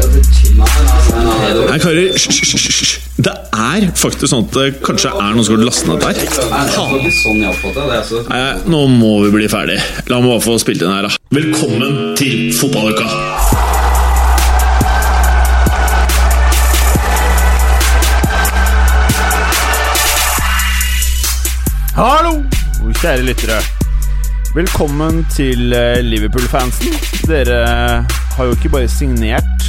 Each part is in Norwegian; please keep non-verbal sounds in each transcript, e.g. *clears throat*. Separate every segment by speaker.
Speaker 1: Nei, karer, hysj. Det er faktisk sånn at det kanskje er noen som har lastet ned der. Nei, nå må vi bli ferdig. La meg bare få spilt inn her, da. Velkommen til fotballuka!
Speaker 2: Hallo, kjære lyttere. Velkommen til eh, Liverpool-fansen. Dere har jo ikke bare signert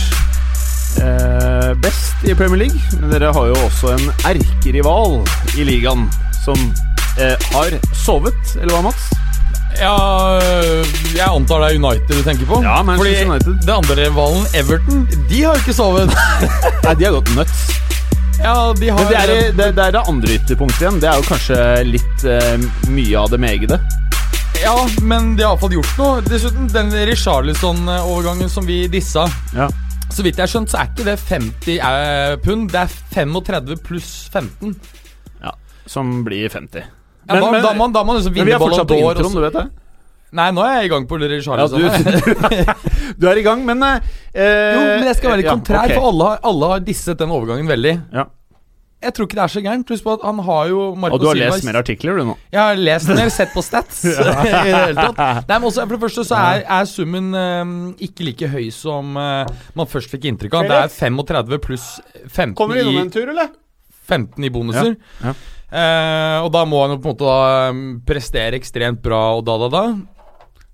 Speaker 2: eh, best i Premier League, men dere har jo også en erkerival i ligaen som eh, har sovet, eller hva, Mats?
Speaker 3: Ja, jeg antar det er United du tenker på.
Speaker 2: Ja,
Speaker 3: Fordi
Speaker 2: United.
Speaker 3: det andre rivalen, Everton, de har jo ikke sovet. *laughs*
Speaker 2: Nei, de har gått nuts.
Speaker 3: ja, de har
Speaker 2: Men det er, i- det, det er det andre ytterpunktet igjen. Det er jo kanskje litt eh, mye av det megede.
Speaker 3: Ja, men de har iallfall gjort noe. Dessuten, den Richarlison-overgangen som vi dissa
Speaker 2: Ja.
Speaker 3: Så vidt jeg har skjønt, så er ikke det 50 eh, pund. Det er 35 pluss 15.
Speaker 2: ja. Som blir 50.
Speaker 3: Ja, da, da, må, da må man liksom
Speaker 2: men vi
Speaker 3: vinne
Speaker 2: er fortsatt på introen, du
Speaker 3: så-
Speaker 2: vet det?
Speaker 3: Nei, nå er jeg i gang på
Speaker 2: Ja,
Speaker 3: Richarlison.
Speaker 2: du, *laughs* du er i gang, men eh,
Speaker 3: jo, men jeg skal være litt
Speaker 2: ja,
Speaker 3: kontrær, for alle har, alle har disset den overgangen veldig.
Speaker 2: Ja.
Speaker 3: Jeg tror ikke det er så gærent. Husk på at han har jo Marco
Speaker 2: Og du har
Speaker 3: Silva
Speaker 2: lest mer artikler, du nå?
Speaker 3: Jeg har lest mer, sett på stats. *laughs* *laughs* i det hele tatt. Nei, men også, For det første så er, er summen eh, ikke like høy som uh, man først fikk inntrykk av. Det er 35 pluss 15 i,
Speaker 2: tur, eller?
Speaker 3: 15 i bonuser.
Speaker 2: Ja, ja.
Speaker 3: Uh, og da må han jo på en måte da um, prestere ekstremt bra og da, da, da.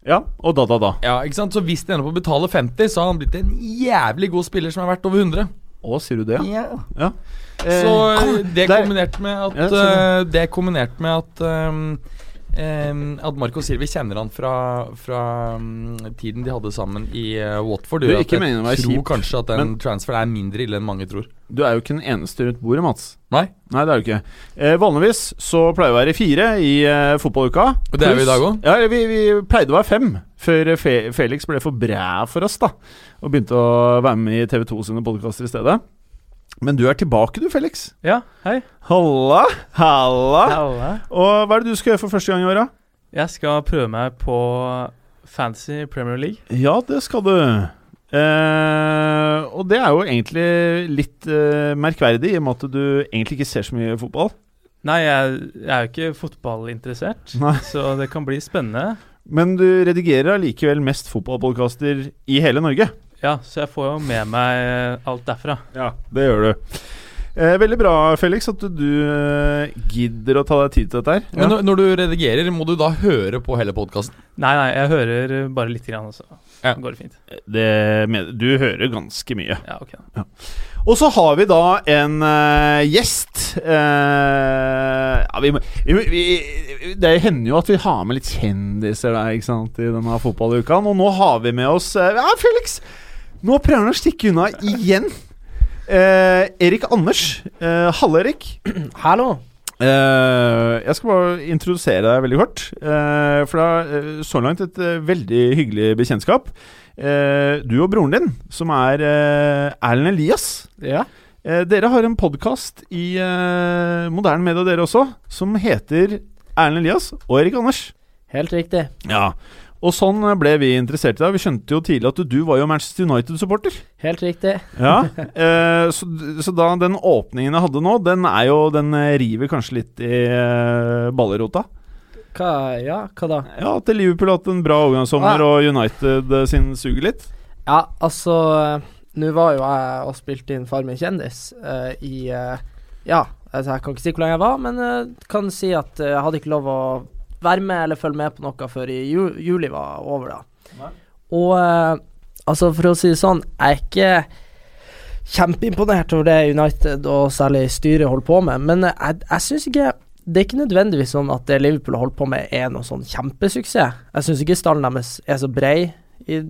Speaker 2: Ja, og da, da, da.
Speaker 3: Ja, ikke sant? Så hvis de ender på å betale 50, så har han blitt en jævlig god spiller som er verdt over 100.
Speaker 2: Å, sier du det, ja? ja.
Speaker 3: Så
Speaker 2: Eh,
Speaker 3: det kombinert med at
Speaker 2: Ja,
Speaker 3: eh, Det kombinert med at um, um, At Marco Silvi kjenner han fra, fra um, tiden de hadde sammen i uh, Watford.
Speaker 2: Du,
Speaker 3: jeg tror
Speaker 2: kjip,
Speaker 3: kanskje at den transferen er mindre ille enn mange tror.
Speaker 2: Du er jo ikke den eneste rundt bordet, Mats.
Speaker 3: Nei,
Speaker 2: Nei, det er du ikke. Eh, vanligvis så pleier vi å være fire i eh, fotballuka.
Speaker 3: Og det er vi i dag òg?
Speaker 2: Ja, vi, vi pleide å være fem, før Fe Felix ble for bræ for oss, da. Og begynte å være med i TV2 sine podkaster i stedet. Men du er tilbake, du, Felix.
Speaker 4: Ja, hei.
Speaker 2: Halla! Halla!
Speaker 4: Halla.
Speaker 2: Og hva er det du skal gjøre for første gang i år, da?
Speaker 4: Jeg skal prøve meg på Fantasy Premier League.
Speaker 2: Ja, det skal du. Eh, og det er jo egentlig litt eh, merkverdig, i og med at du egentlig ikke ser så mye fotball.
Speaker 4: Nei, jeg, jeg er jo ikke fotballinteressert,
Speaker 2: Nei.
Speaker 4: så det kan bli spennende.
Speaker 2: Men du redigerer allikevel mest fotballpodkaster i hele Norge.
Speaker 4: Ja, så jeg får jo med meg alt derfra.
Speaker 2: Ja, det gjør du. Eh, veldig bra, Felix, at du, eh, gidder å ta deg tid til dette her.
Speaker 3: Men når, når du redigerer, må du da høre på hele podkasten?
Speaker 4: Nei, nei, jeg hører bare lite grann, så
Speaker 3: Ja.
Speaker 4: går det fint.
Speaker 2: det, du hører ganske mye.
Speaker 4: Ja, ok. Ja.
Speaker 2: Og så har vi da en eh, gjest. Eh, ja, vi, vi, vi, det hender jo at vi har med litt kjendiser der, ikke sant, i denne fotballuka. Og nå har vi med oss eh, Ja, Felix! Nå prøver han å stikke unna igjen. Eh, Erik Anders. Eh, Halle-Erik. *clears throat*
Speaker 5: Hallo.
Speaker 2: Eh, jeg skal bare introdusere deg veldig kort. Eh, for det er eh, så langt et eh, veldig hyggelig bekjentskap. Eh, du og broren din, som er Erlend Elias.
Speaker 5: Ja.
Speaker 2: Eh, dere har en podkast i moderne media, dere også, som heter Erlend Elias og Erik Anders.
Speaker 5: Helt riktig.
Speaker 2: Ja. Og sånn ble vi interessert i deg. Vi skjønte jo tidlig at du var jo Manchester United-supporter.
Speaker 5: Helt riktig.
Speaker 2: Ja, eh, så, så da den åpningen jeg hadde nå, den er jo Den river kanskje litt i eh, ballerota.
Speaker 5: Hva, ja, hva da?
Speaker 2: Ja, at Liverpool har hatt en bra overgangssommer,
Speaker 5: Ah.
Speaker 2: og United eh, sin suger litt.
Speaker 5: Ja, altså eh, Nå var jo jeg og spilte inn Farmen kjendis eh, i eh, Ja, altså, jeg kan ikke si hvor lenge jeg var, men jeg kan si at jeg hadde ikke lov å være med eller følge med på noe før i ju juli var over, da.
Speaker 2: Nei.
Speaker 5: Og eh, altså, for å si det sånn, jeg er ikke kjempeimponert over det United og særlig styret holder på med, men jeg, jeg syns ikke det er ikke nødvendigvis sånn at det Liverpool har holdt på med, er noe sånn kjempesuksess. Jeg syns ikke stallen deres er så brei i,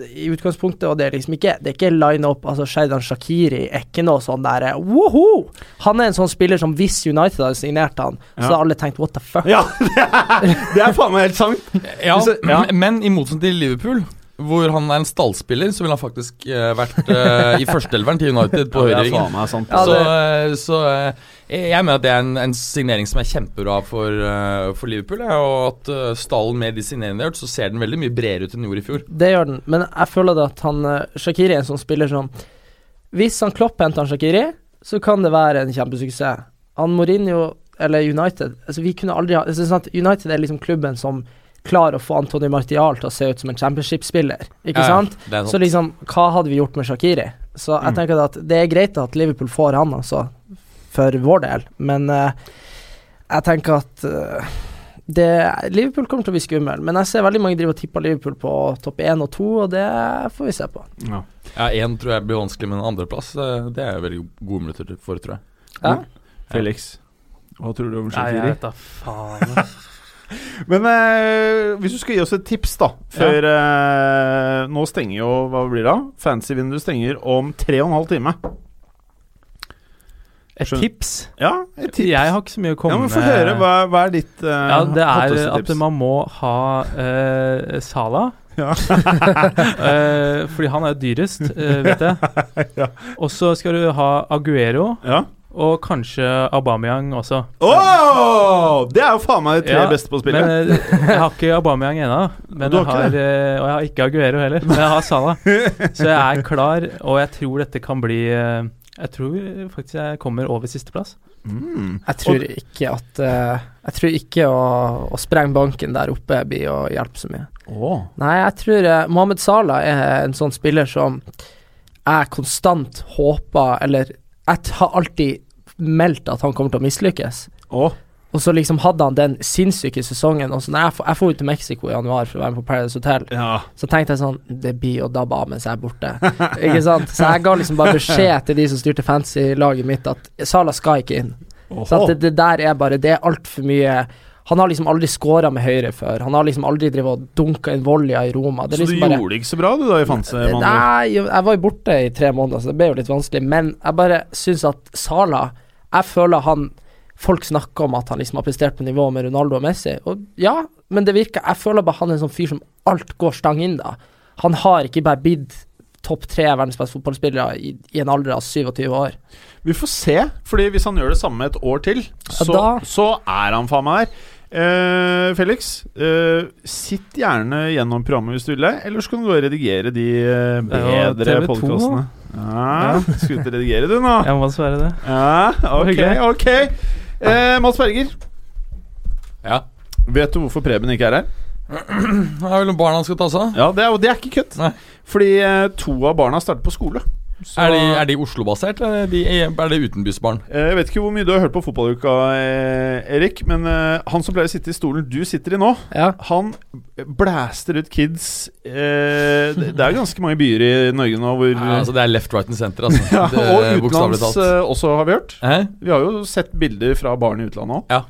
Speaker 5: i utgangspunktet, og det er liksom ikke Det er ikke line-up Altså, Sheidan Shakiri er ikke noe sånn der eh, woho! Han er en sånn spiller som hvis United hadde signert han, så
Speaker 2: Ja.
Speaker 5: hadde alle tenkt what the fuck?
Speaker 2: Ja, det *laughs* er, det er faen meg helt sant.
Speaker 3: Ja. men- Men i motsetning til Liverpool, hvor han er en stallspiller, så ville han faktisk uh, vært uh, i førsteelveren til United på
Speaker 2: Ja, er
Speaker 3: høyrevingen. så eh, så jeg mener at det er en, en signering som er kjempebra for, for Liverpool. Ja, og at stallen med de signeringene de har gjort, så ser den veldig mye bredere ut enn den gjorde i fjor.
Speaker 5: Det gjør den, men jeg føler det at han Shakiri er en sånn spiller som Hvis han Klopp henter han Shakiri, så kan det være en kjempesuksess. Han Mourinho eller United altså Vi kunne aldri ha altså, sant? United er liksom klubben som klarer å få Antony Martial til å se ut som en championship-spiller, ikke
Speaker 3: Ja,
Speaker 5: sant? Så liksom, hva hadde vi gjort med Shakiri? Så jeg
Speaker 2: Mm.
Speaker 5: tenker at det er greit at Liverpool får han, altså, for vår del, men uh, jeg tenker at uh, det, Liverpool kommer til å bli skummel, men jeg ser veldig mange drive og tipper Liverpool på topp én og to, og det får vi se på.
Speaker 2: Ja.
Speaker 3: Ja, tror jeg blir vanskelig, men andreplass eh, det er veldig gode muligheter for, tror jeg.
Speaker 5: Ja.
Speaker 2: Felix, hva tror du om
Speaker 4: Nei, jeg vet da faen.
Speaker 2: Men eh, hvis du skal gi oss et tips, da Før eh, Nå stenger jo Hva blir det? da? Fancy-vinduet stenger om tre og en halv time.
Speaker 4: Et
Speaker 2: Skjønner.
Speaker 4: tips?
Speaker 2: Ja, et tips.
Speaker 4: Jeg har ikke så mye å komme
Speaker 2: ja, men Få høre. Hva, hva er ditt eh,
Speaker 4: Ja, det er
Speaker 2: hotteste
Speaker 4: at
Speaker 2: tips?
Speaker 4: man må ha uh, Sala.
Speaker 2: Ja. *laughs*
Speaker 4: Eh, fordi han er dyrest, eh, vet jeg. *laughs*
Speaker 2: Ja.
Speaker 4: Og så skal du ha Aguero,
Speaker 2: Ja.
Speaker 4: Og kanskje Aubameyang også.
Speaker 2: Åh! Det er jo faen meg de tre
Speaker 4: Ja,
Speaker 2: beste på spillet.
Speaker 4: Men eh, jeg har ikke Aubameyang ennå. *laughs* Jeg
Speaker 2: har
Speaker 4: eh, og jeg har ikke Aguero heller. Men jeg har Sala. *laughs* Så jeg er klar, og jeg tror dette kan bli eh, Jeg tror faktisk jeg kommer over sisteplass.
Speaker 2: Mm.
Speaker 5: Jeg tror ikke at Jeg tror ikke å, å sprenge banken der oppe blir å hjelpe så mye.
Speaker 2: Oh.
Speaker 5: Nei, jeg tror uh, Mohammed Salah er en sånn spiller som jeg konstant håper Eller jeg har alltid meldt at han kommer til å mislykkes.
Speaker 2: Oh.
Speaker 5: Og så liksom hadde han den sinnssyke sesongen. Og så når jeg, får- jeg får ut til Mexico i januar for å være med på Paradise Hotel,
Speaker 2: Ja.
Speaker 5: så tenkte jeg sånn Det blir å dabbe av mens jeg er borte. ikke sant? Så jeg ga liksom bare beskjed til de som styrte fancy-laget mitt, at Salah skal ikke inn. Så at det, det der er bare Det er altfor mye Han har liksom aldri scora med høyre før. Han har liksom aldri drevet og dunka inn volja i Roma. Det
Speaker 2: Så du
Speaker 5: liksom bare
Speaker 2: gjorde det ikke så bra, du da, i Fanse?
Speaker 5: Nei, jeg var jo borte i tre måneder, så det ble jo litt vanskelig. Men jeg bare syns at Sala Jeg føler han Folk snakker om at han liksom har prestert på nivå med Ronaldo og Messi. Og ja, men det virker Jeg føler bare han er en sånn fyr som alt går stang inn, da. Han har ikke bare blitt topp tre verdens beste fotballspillere i, i en alder av 27 år.
Speaker 2: Vi får se, Fordi hvis han gjør det samme et år til, så,
Speaker 5: ja,
Speaker 2: så er han faen meg der. Uh, Felix, uh, sitt gjerne gjennom programmet hvis du vil det. Eller så kan du gå og redigere de eh, bedre
Speaker 4: TV2
Speaker 2: podkastene. Ja, Skal ut ikke redigere, du nå?
Speaker 4: Jeg må svare det.
Speaker 2: Ja, ok. ok uh, Mads Berger,
Speaker 3: Ja.
Speaker 2: vet du hvorfor Preben ikke er her? *clears throat*
Speaker 3: Det er vel barna skal ta seg av.
Speaker 2: Ja, Det er, det er ikke kutt.
Speaker 3: Nei.
Speaker 2: Fordi eh, to av barna starter på skole. Så-
Speaker 3: Er de, er de Oslo-basert, eller er de, er det utenbysbarn?
Speaker 2: Eh, Jeg vet ikke hvor mye du har hørt på fotballuka, eh, Erik, men eh, han som pleier å sitte i stolen du sitter i nå,
Speaker 5: Ja.
Speaker 2: han blæster ut kids eh, Det det er ganske mange byer i Norge nå hvor
Speaker 3: Ja, altså, det er left, right and center, altså. *laughs*
Speaker 2: ja,
Speaker 3: Det-
Speaker 2: Og utenlands
Speaker 3: talt.
Speaker 2: eh, også, har vi hørt.
Speaker 3: Eh?
Speaker 2: Vi har jo sett bilder fra barn i utlandet òg.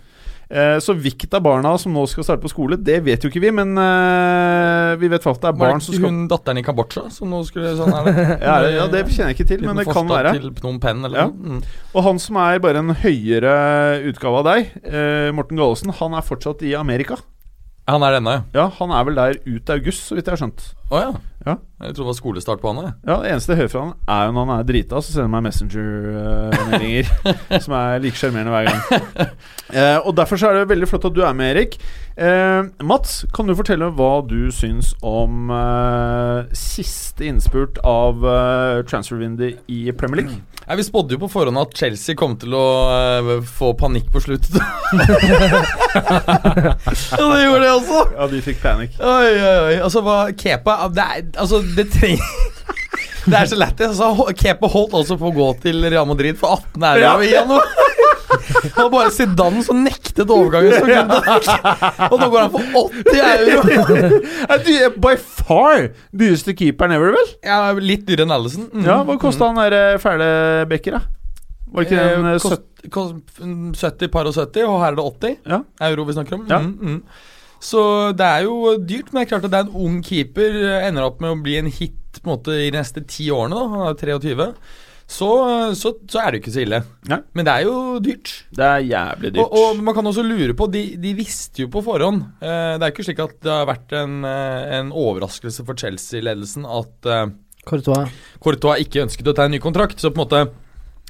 Speaker 2: Eh, så hvilket av barna som nå skal starte på skole, det vet jo ikke vi, men eh, vi vet faktisk det er
Speaker 3: Var
Speaker 2: barn
Speaker 3: det
Speaker 2: som
Speaker 3: ikke
Speaker 2: skal
Speaker 3: hun datteren i Kambodsja som nå skulle sånn her? *laughs*
Speaker 2: ja, ja, det kjenner jeg ikke til, men det kan være.
Speaker 3: Til Phnom Penh eller
Speaker 2: Ja.
Speaker 3: noe. Mm.
Speaker 2: Og han som er bare en høyere utgave av deg, eh, Morten Gallesen, han er fortsatt i Amerika.
Speaker 3: Han er det ennå, ja.
Speaker 2: Ja, han er vel der ut august, så vidt jeg har skjønt.
Speaker 3: Oh, ja.
Speaker 2: Ja.
Speaker 3: Jeg trodde det var skolestart på han. jeg.
Speaker 2: Ja, Det eneste jeg hører fra han, er jo når han er drita, så sender han meg Messenger-meldinger. *laughs* som er like sjarmerende hver gang. Eh, og Derfor så er det veldig flott at du er med, Erik. Eh, Mats, kan du fortelle hva du syns om eh, siste innspurt av uh, transfervinduet i Premier League?
Speaker 3: Nei, Vi spådde jo på forhånd at Chelsea kom til å eh, få panikk på slutt. *laughs* ja, det gjorde det også!
Speaker 2: Ja, de fikk panikk.
Speaker 3: Oi, oi, oi. Altså, hva Kepa Det er Altså, det trenger *laughs* Det er så lættis. Altså, Kepa holdt altså på å gå til Real Madrid for 18 euro
Speaker 2: Ja.
Speaker 3: i januar. *laughs* Det var bare Zidane som nektet overgangen. Så og nå går han for 80 euro! *laughs*
Speaker 2: Du er by far dyreste keeperen ever, vel?
Speaker 3: Ja, Litt dyrere enn Allison. Mm.
Speaker 2: Ja, Hva kosta han der eh, fæle Becker, da? Var det ikke den eh,
Speaker 3: Eh, kost, kost, 70 par og 70, og her er det 80
Speaker 2: Ja.
Speaker 3: euro vi snakker om.
Speaker 2: Ja.
Speaker 3: Mm, mm. Så det er jo dyrt, men det er klart at det er en ung keeper. eh, Ender opp med å bli en hit på en måte i de neste ti årene. da Han er 23. så, så, så er det ikke så ille.
Speaker 2: Nei.
Speaker 3: Men det er jo dyrt.
Speaker 2: Det er jævlig dyrt.
Speaker 3: Og, og man kan også lure på De, de visste jo på forhånd eh, Det er ikke slik at det har vært en, eh, en overraskelse for Chelsea-ledelsen at eh,
Speaker 5: Courtois.
Speaker 3: Courtois ikke ønsket å ta en ny kontrakt. Så på en måte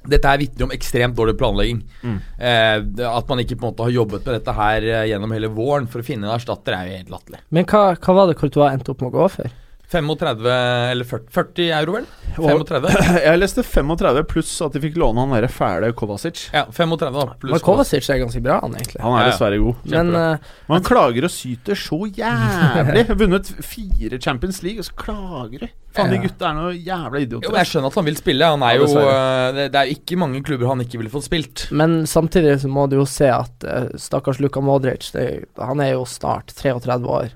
Speaker 3: dette her vitner om ekstremt dårlig planlegging.
Speaker 2: Mm.
Speaker 3: Eh, at man ikke på en måte har jobbet med dette her eh, gjennom hele våren for å finne en erstatter, er jo helt latterlig.
Speaker 5: Men hva, hva var det Courtois endte opp med å gå for?
Speaker 3: 35 eller 40, 40 euro, vel?
Speaker 2: Og-
Speaker 3: 35? *laughs*
Speaker 2: Jeg leste 35 pluss at de fikk låne han derre fæle Kovacic.
Speaker 3: Ja, 35 da.
Speaker 5: Men Kovacic er ganske bra, han egentlig.
Speaker 2: Han er
Speaker 3: Ja, ja.
Speaker 2: dessverre god.
Speaker 5: Men eh,
Speaker 2: Men han klager og syter så jævlig. *laughs* Vunnet fire Champions League, og så klager du. Faen, de gutta er noe jævla
Speaker 3: Jo,
Speaker 2: idioter.
Speaker 3: men jeg skjønner at han vil spille. Han er
Speaker 2: Ja,
Speaker 3: jo eh, det, det er jo ikke mange klubber han ikke ville fått spilt.
Speaker 5: Men samtidig så må du jo se at uh, stakkars Luka Modric, det, han er jo snart 33 år.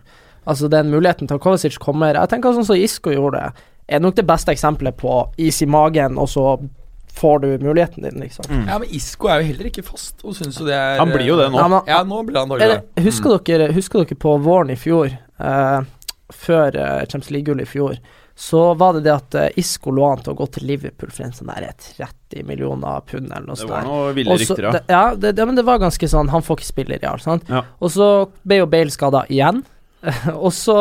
Speaker 5: Altså den muligheten til at Kovacic kommer Jeg tenker sånn som Isco gjorde er nok det beste eksempelet på is i magen, og så får du muligheten din, liksom.
Speaker 2: Mm.
Speaker 3: Ja, Men Isco er jo heller ikke fast. Og synes jo det er
Speaker 2: Han blir jo det nå.
Speaker 5: Ja, men-
Speaker 3: Ja, nå blir han
Speaker 5: Er
Speaker 3: dårligere.
Speaker 5: Husker, husker, dere, husker dere på våren i fjor, eh, før eh, Champions League-gullet i fjor, så var det det at eh, Isco lå an til å gå til Liverpool for en sånn der 30 millioner pund eller noe
Speaker 2: Det var noe ville rykter, ja.
Speaker 5: det, ja, det, det, men det var ganske sånn Han får ikke spille i Real, sant?
Speaker 2: Ja.
Speaker 5: Og så ble jo Bale skada igjen. *laughs* og så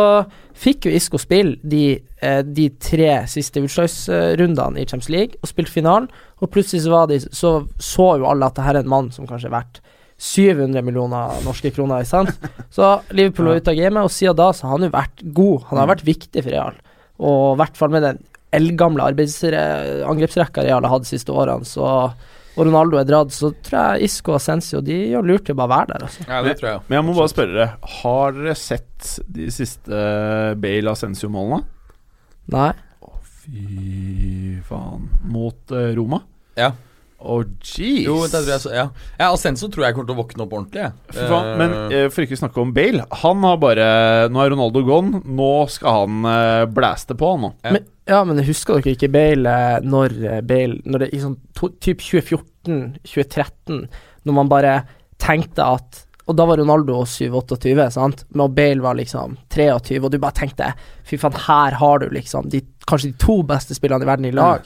Speaker 5: fikk jo Isco spille de, eh, de tre siste utslagsrundene i Champions League og spilte finalen. Og plutselig så, var de, så så jo alle at det her er en mann som kanskje er verdt 700 millioner norske kroner. Ikke sant? Så Liverpool var ute av gamet, og siden da så har han jo vært god. Han har
Speaker 2: Mm.
Speaker 5: vært viktig for Real. Og i hvert fall med den eldgamle arbeidsre- angrepsrekka Real har hatt de siste årene, så og Ronaldo er dratt, så tror jeg Isco og Ascencio de gjør lurt i å bare være der. Altså.
Speaker 3: Ja, det tror jeg.
Speaker 2: Men jeg må bare spørre dere, har dere sett de siste Bale Ascencio-målene?
Speaker 5: Nei.
Speaker 2: Å, Fy faen. Mot eh, Roma?
Speaker 3: Ja.
Speaker 2: Å, jeez.
Speaker 3: Jo, det tror jeg så, ja. ja Ascenso tror jeg kommer til å våkne opp ordentlig. Ja.
Speaker 2: For faen.
Speaker 3: Eh,
Speaker 2: Men eh, for ikke å snakke om Bale, han har bare Nå er Ronaldo gone, nå skal han uh, blæste på, han nå.
Speaker 3: Ja.
Speaker 5: Men, ja, men husker dere ikke Bale eh, når eh, Bale Når det i sånn to, typ 2014-2013, når man bare tenkte at Og da var Ronaldo 7-28, sant? Men Bale var liksom 23, og du bare tenkte Fy faen, her har du liksom de, kanskje de to beste spillerne i verden i lag.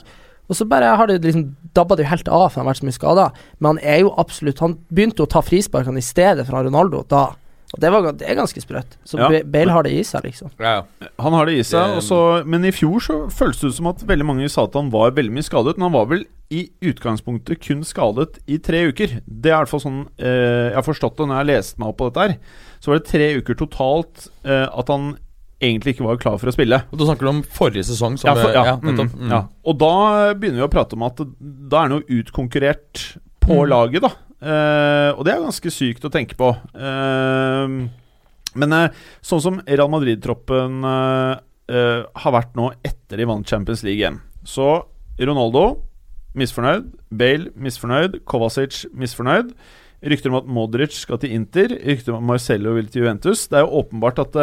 Speaker 5: Og så bare har det liksom dabba det jo helt av, for han har vært så mye skada. Men han er jo absolutt Han begynte å ta frisparkene i stedet for Ronaldo da. Og det, var, det er ganske sprøtt. Så
Speaker 2: Ja.
Speaker 5: Bale har det i seg, liksom.
Speaker 3: ja, ja.
Speaker 2: Han har det i seg,
Speaker 3: Det-
Speaker 2: og men i fjor så føltes det ut som at veldig mange sa at han var veldig mye skadet. Men han var vel i utgangspunktet kun skadet i tre uker. Det er i hvert fall sånn eh, jeg har forstått det når jeg har lest meg opp på dette her. Så var det tre uker totalt eh, at han egentlig ikke var klar for å spille.
Speaker 3: Og Da snakker du om forrige sesong. Som
Speaker 2: Ja, for, ja, mm, ja. Og da begynner vi å prate om at da er han jo utkonkurrert på
Speaker 3: Mm.
Speaker 2: laget, da. Eh, og det er ganske sykt å tenke på. Uh, men uh, sånn som Real Madrid-troppen eh, har vært nå etter de vant Champions League igjen Så Ronaldo misfornøyd, Bale misfornøyd, Kovacic misfornøyd. Rykter om at Modric skal til Inter, rykter om at Marcello vil til Juventus. Det er jo åpenbart at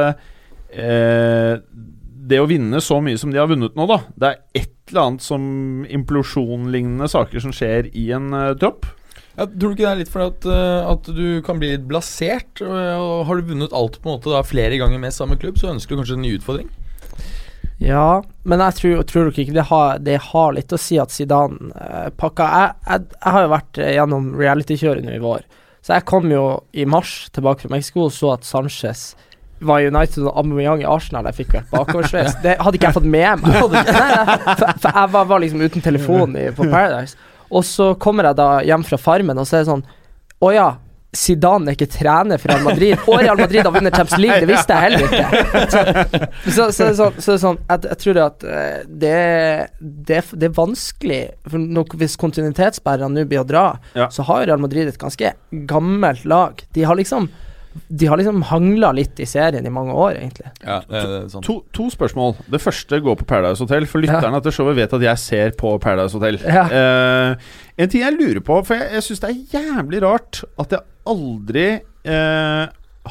Speaker 2: det å vinne så mye som de har vunnet nå, da Det er et eller annet som implosjonlignende saker som skjer i en tropp.
Speaker 3: Ja, tror du ikke det er litt fordi at, eh, at du kan bli litt blasert? Og, og har du vunnet alt på en måte da flere ganger med samme klubb, så ønsker du kanskje en ny utfordring?
Speaker 5: Ja, men jeg tror, tror ikke det har, det har litt å si at Zidane eh, pakka jeg, jeg, jeg har jo vært eh, gjennom reality-kjøret nå i vår, så jeg kom jo i mars tilbake fra Mexico og så at Sanchez var United og Aubameyang i Arsenal. Jeg fikk jo helt bakoversveis. Det hadde ikke jeg fått med meg. *laughs* Nei, nei, for, for jeg var, var liksom uten telefon i, på Paradise. Og så kommer jeg da hjem fra Farmen, og så er det sånn Å ja, Zidane er ikke trener for Real Madrid. Og Real Madrid har vunnet Champions League, det visste jeg heller ikke. Så, så, så, så det er sånn jeg, jeg tror at eh, det, det, det er vanskelig nok, Hvis kontinuitetsbærerne nå blir å dra,
Speaker 2: Ja.
Speaker 5: så har Real Madrid et ganske gammelt lag. De har liksom De har liksom hangla litt i serien i mange år, egentlig.
Speaker 3: Ja, det, det er sånn.
Speaker 2: To, to spørsmål. Det første går på Paradise Hotel. For lytterne ja. etter showet vet at jeg ser på Paradise Hotel.
Speaker 5: Ja.
Speaker 2: Uh, en ting jeg lurer på, for jeg, jeg syns det er jævlig rart at jeg aldri uh,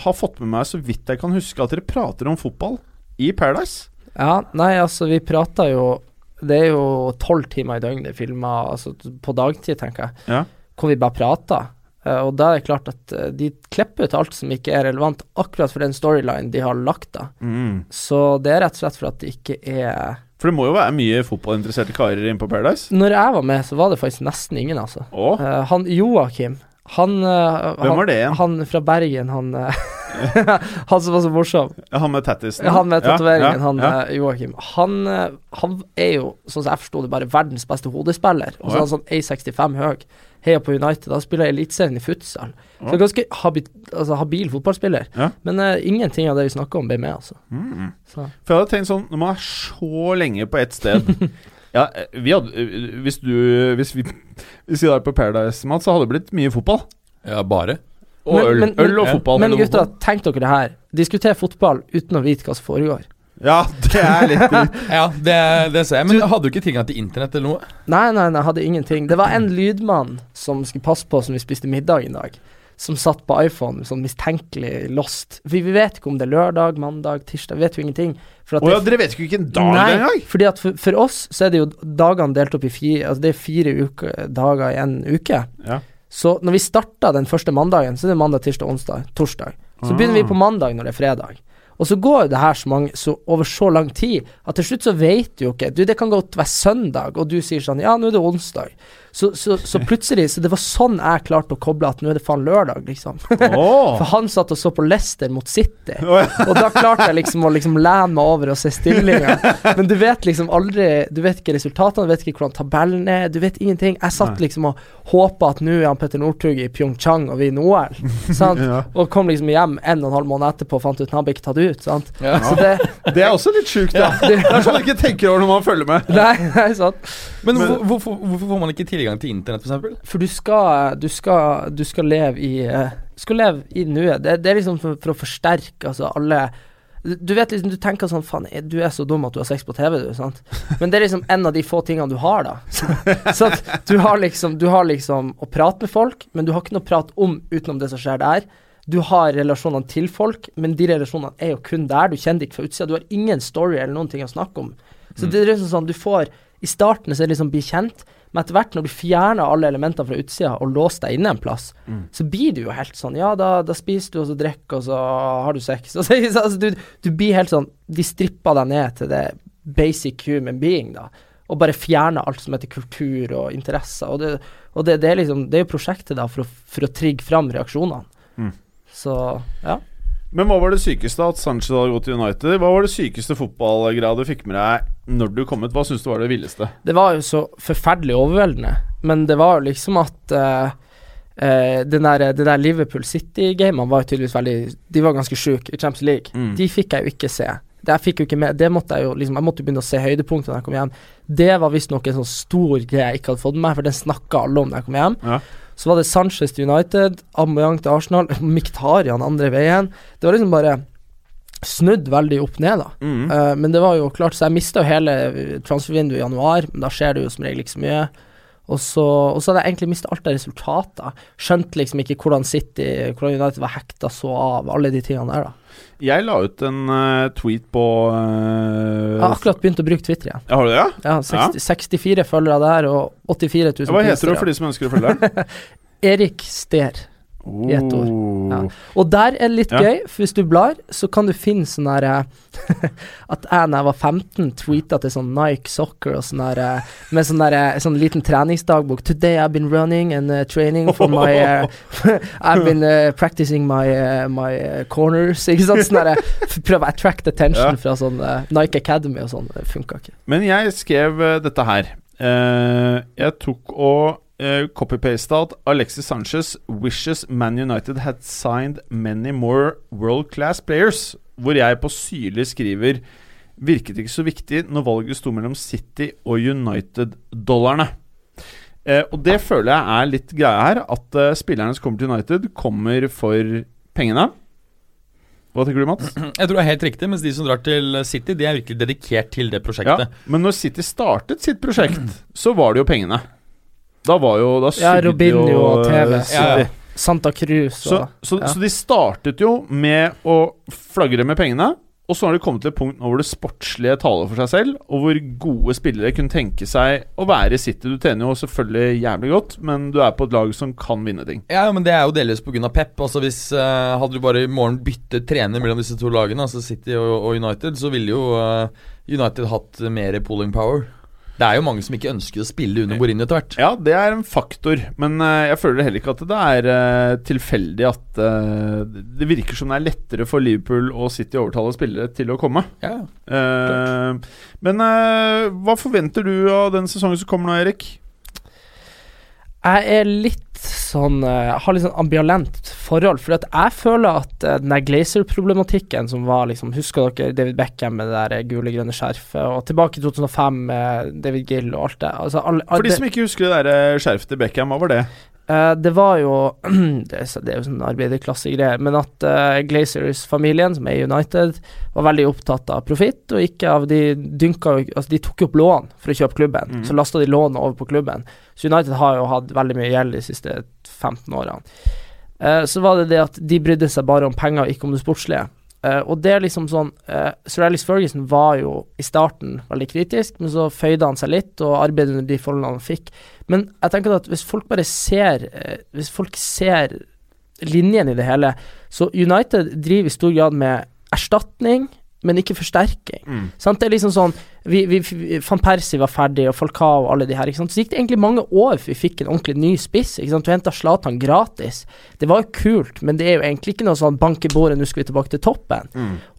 Speaker 2: har fått med meg, så vidt jeg kan huske, at dere prater om fotball i Paradise.
Speaker 5: Ja, nei, altså, vi prata jo Det er jo tolv timer i døgnet filma, altså på dagtid, tenker jeg,
Speaker 2: Ja.
Speaker 5: hvor vi bare prater. Eh, og da er det klart at eh, de klipper ut alt som ikke er relevant akkurat for den storyline de har lagt da.
Speaker 2: Mm.
Speaker 5: Så det er rett og slett for at det ikke er
Speaker 2: For det må jo være mye fotballinteresserte karer inne på Paradise?
Speaker 5: Når jeg var med, så var det faktisk nesten ingen, altså.
Speaker 2: Å,
Speaker 5: Eh, han Joakim, han
Speaker 2: hvem var det igjen?
Speaker 5: han fra Bergen, han *laughs* Han som var så morsom.
Speaker 2: Han med tattisen?
Speaker 5: Han med
Speaker 2: Ja,
Speaker 5: tatoveringen,
Speaker 2: ja,
Speaker 5: han
Speaker 2: ja.
Speaker 5: eh, Joakim. Han, han er jo, sånn som jeg forsto det, bare verdens beste hodespiller. Og så
Speaker 2: ja.
Speaker 5: er han sånn A65 høy. Heier på United. Han spiller Eliteserien i futsal. Så
Speaker 2: ja.
Speaker 5: ganske Habit altså, habil fotballspiller.
Speaker 2: Ja.
Speaker 5: Men uh, ingenting av det vi snakker om, ble med, altså.
Speaker 2: Mm.
Speaker 5: Så.
Speaker 2: For jeg hadde tenkt sånn Når man er så lenge på ett sted *laughs* Ja, eh, vi hadde eh, Hvis du Hvis vi Hvis vi var på Paradise, Mats, så hadde det blitt mye fotball.
Speaker 3: Ja, bare.
Speaker 2: Og
Speaker 5: Men-
Speaker 2: øl.
Speaker 5: men-
Speaker 2: øl og
Speaker 3: men-
Speaker 2: fotball.
Speaker 5: Men gutta, tenk dere det her. Diskuter fotball uten å vite hva som foregår.
Speaker 2: Ja, det er litt *laughs* dritt.
Speaker 3: Ja, det, det ser jeg. Men hadde du ikke tilgang til internett eller noe?
Speaker 5: Nei, nei, nei, jeg hadde ingenting. Det var en lydmann som skulle passe på som vi spiste middag i dag, som satt på iPhone sånn mistenkelig lost. For vi vet ikke om det er lørdag, mandag, tirsdag, vi vet jo ingenting. For at
Speaker 2: Å ja,
Speaker 5: det-
Speaker 2: dere vet jo ikke hvilken dag
Speaker 5: Nei,
Speaker 2: engang?
Speaker 5: fordi at for, for oss så er det jo dagene delt opp i fire Altså det er fire uker, dager i en uke.
Speaker 2: Ja.
Speaker 5: Så når vi starter den første mandagen, så er det mandag, tirsdag, onsdag, torsdag. Så begynner vi
Speaker 2: Ah.
Speaker 5: på mandag når det er fredag. Og så går det her så mange, så over så lang tid at til slutt så vet du jo ikke Du, det kan godt være søndag, og du sier sånn Ja, nå er det onsdag. Så, så, så plutselig Så det var sånn jeg klarte å koble at nå er det faen lørdag, liksom.
Speaker 2: Oh.
Speaker 5: For han satt og så på Leicester mot City.
Speaker 2: oh, ja.
Speaker 5: Og da klarte jeg liksom å liksom lene meg over og se stillinga. Men du vet liksom aldri Du vet ikke resultatene, du vet ikke hvordan tabellen er, du vet ingenting. Jeg satt liksom og håpa at nå er han Petter Northug i Pyeongchang og vinner OL. Sant? *laughs*
Speaker 2: Ja.
Speaker 5: Og kom liksom hjem en og en halv måned etterpå og fant ut at han ble ikke tatt ut. Sant?
Speaker 3: Ja.
Speaker 5: Så det,
Speaker 2: Det er også litt sjukt, da.
Speaker 5: det
Speaker 2: Det er sånn man ikke tenker over når man følger med.
Speaker 5: Nei, *laughs* nei, sant.
Speaker 3: Men,
Speaker 2: Men-
Speaker 3: hvorfor, hvorfor får man ikke tilgang til internett, f.eks.?
Speaker 5: For du skal Du skal, du skal leve i eh, skal leve i nuet. Det, det er liksom for, for å forsterke altså alle du vet liksom, du tenker sånn Faen, du er så dum at du har sex på TV, du. sant? Men det er liksom en av de få tingene du har, da. *laughs* Så, så du har liksom Du har liksom å prate med folk, men du har ikke noe å prate om utenom det som skjer der. Du har relasjonene til folk, men de relasjonene er jo kun der. Du kjenner det ikke fra utsida. Du har ingen story eller noen ting å snakke om. Så det er liksom sånn du får I starten så er det liksom bli kjent, men etter hvert når du fjerner alle elementene fra utsida og låser deg inne en plass, så blir du jo helt sånn Ja, da, da spiser du, og så drikker, og så har du sex. Og så, *laughs* altså, du, du blir helt sånn De stripper deg ned til det basic human being, da. Og bare fjerner alt som heter kultur og interesser. Og det, og det, det er liksom Det er jo prosjektet, da, for å, for å trigge fram reaksjonene.
Speaker 2: Mm.
Speaker 5: Så ja.
Speaker 2: Men hva var det sykeste at Sanchez hadde gått til United? Hva var det sykeste fotballgreia du fikk med deg når du kom ut? Hva syns du var det villeste?
Speaker 5: Det var jo så forferdelig overveldende, men det var jo liksom at uh, uh, den der, der Liverpool City-gamene var jo tydeligvis veldig De var ganske sjuke i Champions League.
Speaker 2: Mm.
Speaker 5: De fikk jeg jo ikke se. Det jeg jo ikke med Det måtte jeg jo liksom Jeg måtte begynne å se høydepunktet da jeg kom hjem. Det var visstnok en sånn stor greie jeg ikke hadde fått med meg, for den snakka alle om da jeg kom hjem.
Speaker 2: Ja.
Speaker 5: Så var det Sanchez til United, Amoyang til Arsenal, *laughs* Miktarian andre veien. Det var liksom bare snudd veldig opp ned, da.
Speaker 2: Mm.
Speaker 5: Uh, men det var jo klart, så jeg mista jo hele transfervinduet i januar, men da skjer det jo som regel ikke så mye. Og så, og så hadde jeg egentlig mista alt av resultater. Skjønte liksom ikke hvordan City, hvordan United var hekta så av, alle de tingene der, da.
Speaker 2: Jeg la ut en uh, tweet på uh,
Speaker 5: Jeg har akkurat begynt å bruke Twitter igjen.
Speaker 2: Ja, Har du det? Ja?
Speaker 5: Ja, 60, 64 følgere der, og 84 000
Speaker 2: Hva heter du for de som ønsker å følge deg? *laughs*
Speaker 5: Erik Ster. I ett.
Speaker 2: Oh.
Speaker 5: Ja. Og der er det litt
Speaker 2: Ja.
Speaker 5: gøy, for hvis du blar, så kan du finne sånn her eh, *laughs* At jeg da jeg var 15, tweeta til sånn Nike Soccer og sånn her eh, Med sånn der eh, sånn liten treningsdagbok. 'Today I've been running and uh, training for my uh, *laughs* I've been uh, practicing my, my corners'. Ikke sant? Sånn Prøve å attract attention
Speaker 2: Ja.
Speaker 5: fra sånn Nike Academy og sånn. Det funka ikke.
Speaker 2: Men jeg skrev dette her. Jeg tok og uh, Copy-paste at Alexis Sanchez wishes Man United had signed many more world class players. Hvor jeg på syrlig skriver Virket ikke så viktig når valget sto mellom City og United-dollarene. Uh, og det føler jeg er litt greia her. At uh, spillerne som kommer til United, kommer for pengene. Hva tenker du, Mats? *clears throat*
Speaker 3: Jeg tror det er helt riktig, mens de som drar til City, de er virkelig dedikert til det
Speaker 2: Ja,
Speaker 3: prosjektet.
Speaker 2: men når City startet sitt prosjekt, *clears throat* så var det jo pengene. Da var jo Da
Speaker 5: Ja, Robinho
Speaker 2: jo,
Speaker 5: og TV.
Speaker 2: eh,
Speaker 3: Ja, ja.
Speaker 5: Santa Cruz
Speaker 2: Så,
Speaker 5: og
Speaker 2: så,
Speaker 5: ja.
Speaker 2: så de startet jo med å flagre med pengene, Og så har de kommet til et punkt nå hvor det sportslige taler for seg selv, og hvor gode spillere kunne tenke seg å være i City. Du tjener jo selvfølgelig jævlig godt, men du er på et lag som kan vinne ting.
Speaker 3: Ja, men det er jo delvis pga. Pep. Altså hvis uh, Hadde du bare i morgen byttet trener mellom disse to lagene, altså City og, og United, så ville jo uh, United hatt mer pooling power. Det er jo mange som ikke ønsker å spille under Mourinho etter hvert.
Speaker 2: Ja, det er en faktor, men eh, jeg føler heller ikke at det er eh, tilfeldig at eh, Det virker som det er lettere for Liverpool og City å overtale spillere til å komme.
Speaker 3: Ja,
Speaker 2: Eh, men hva forventer du av den sesongen som kommer nå, Erik?
Speaker 5: Jeg er litt sånn eh, Jeg har litt sånn ambivalent forhold. For jeg føler at eh, den der Glazer-problematikken som var liksom Husker dere David Beckham med det der eh, gule, grønne skjerfet? Og tilbake i 2005 med David Gill og alt det. Altså, alle,
Speaker 2: For de som ikke husker det der skjerfet til Beckham, hva var det?
Speaker 5: Eh, det var jo *clears throat* Det er, det er jo sånn arbeiderklassegreier, men at uh, Glazers-familien, som er United, var veldig opptatt av profitt, og ikke av De dynka Altså, de tok opp lån for å kjøpe klubben,
Speaker 2: mm.
Speaker 5: så lasta de lånet over på klubben. Så United har jo hatt veldig mye gjeld de siste 15 årene. Uh, så var det det at de brydde seg bare om penger, ikke om det sportslige. Eh, og det er liksom sånn uh, Sir Alice Ferguson var jo i starten veldig kritisk, men så føyde han seg litt og arbeidet under de forholdene han fikk. Men jeg tenker at hvis folk bare ser uh, Hvis folk ser linjen i det hele, så United driver i stor grad med erstatning, men ikke forsterking. Sant? Det er liksom sånn vi, vi, Van Persie var ferdig, og Falcao og alle de her. Så gikk det egentlig mange år før vi fikk en ordentlig ny spiss. Ikke sant? Du henta Zlatan gratis. Det var jo kult, men det er jo egentlig ikke noe sånn bank i bordet, nå skal vi tilbake til toppen.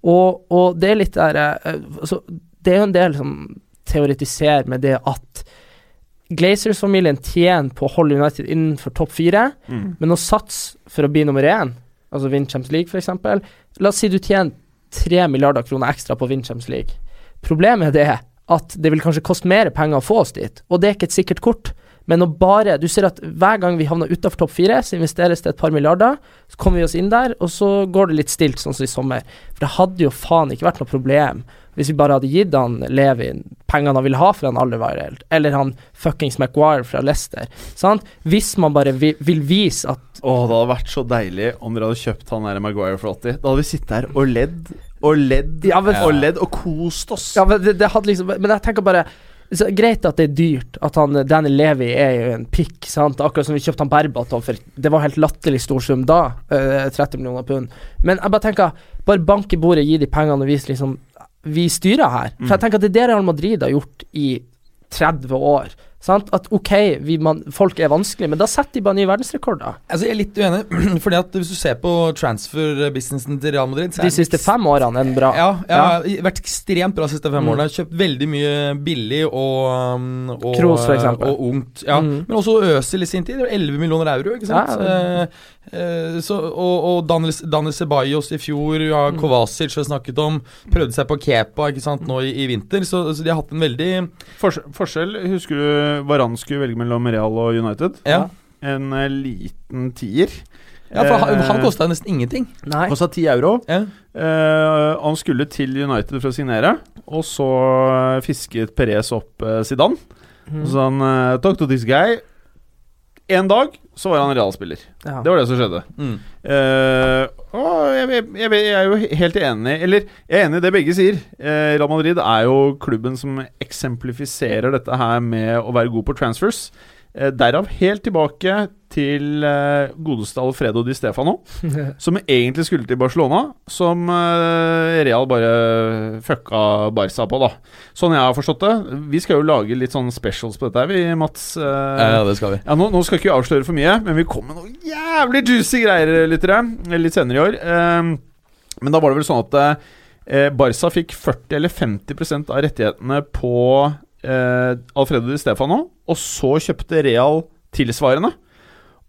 Speaker 5: Og, og det er litt der eh, altså, Det er jo en del som teoretiserer med det at Glazers-familien tjener på å holde United innenfor topp fire,
Speaker 2: Mm.
Speaker 5: men å satse for å bli nummer én, altså vinne Champions League f.eks. La oss si du tjener tre milliarder kroner ekstra på å League. Problemet er det at det vil kanskje koste mer penger å få oss dit, og det er ikke et sikkert kort. Men å bare Du ser at hver gang vi havner utafor topp fire, så investeres det et par milliarder. Så kommer vi oss inn der, og så går det litt stilt, sånn som i sommer. For det hadde jo faen ikke vært noe problem hvis vi bare hadde gitt han Levi pengene han ville ha for han Alderweireld, eller han fuckings Maguire fra Leicester. Sant? Hvis man bare vil, vil vise at
Speaker 2: Åh, det hadde vært så deilig om dere hadde kjøpt han der Maguire for 80. Da hadde vi sittet her og ledd og ledd
Speaker 5: Ja, men-
Speaker 2: og ledd og kost oss.
Speaker 5: Ja, men det, det liksom Men jeg tenker bare så Greit at det er dyrt, at han Danny Levi er jo en pikk, sant. Akkurat som vi kjøpte han Berbatov for Det var helt latterlig stor sum da, eh, 30 millioner pund. Men jeg bare tenker, bare bank i bordet, gi de pengene og vis liksom Vi styrer her. For jeg tenker at det er det Real Madrid har gjort i 30 år. Sant? At ok, vi, man, folk er vanskelig, men da setter de bare nye verdensrekorder.
Speaker 3: Altså Jeg er litt uenig, *clears throat* fordi at hvis du ser på transfer-businessen til Real Madrid så
Speaker 5: De siste fem årene er den bra.
Speaker 3: Ja, ja, vært ekstremt bra de siste fem
Speaker 5: Mm.
Speaker 3: årene. Kjøpt veldig mye billig og, um, og
Speaker 5: Kroos, for eksempel.
Speaker 3: Og ungt. Ja.
Speaker 5: Mm.
Speaker 3: Men også Øsil i sin tid. 11 millioner euro, ikke sant.
Speaker 5: Ja, ja.
Speaker 3: Eh, eh, så, og og Daniel, Daniel Ceballos i fjor, ja,
Speaker 5: Mm.
Speaker 3: Kovacic har snakket om. Prøvde seg på Kepa ikke sant, nå i, i vinter. Så, så de har hatt en veldig
Speaker 2: Fors forskjell Husker du Varan skulle velge mellom Real og United?
Speaker 3: Ja,
Speaker 2: En uh, liten tier.
Speaker 3: ja for han,
Speaker 2: Eh,
Speaker 3: han kosta nesten ingenting.
Speaker 5: Nei.
Speaker 2: Kosta 10 euro.
Speaker 3: Ja.
Speaker 2: Uh, han skulle til United for å signere, og så fisket Perez opp uh, Zidane.
Speaker 5: Mm.
Speaker 2: Så han uh, Talk to this guy. En dag så var han realspiller.
Speaker 5: Ja.
Speaker 2: Det var det som skjedde.
Speaker 3: Mm.
Speaker 2: Eh, og jeg, jeg, jeg, jeg er jo helt enig Eller jeg er enig i det begge sier. Eh, Real Madrid er jo klubben som eksemplifiserer dette her med å være god på transfers. Eh, derav helt tilbake til uh, godeste Alfredo Di Stefano, *laughs* som egentlig skulle til Barcelona, som uh, Real bare fucka Barca på, da. Sånn jeg har forstått det. Vi skal jo lage litt sånn specials på dette vi, Mats. Uh,
Speaker 3: Ja, det skal vi.
Speaker 2: ja, nå, nå skal ikke vi avsløre for mye, men vi kom med noen jævlig juicy greier, lyttere. Litt senere i år. Ehm, men da var det vel sånn at Barca fikk 40 eller 50% av rettighetene på eh, Alfredo Di Stefano, og så kjøpte Real tilsvarende.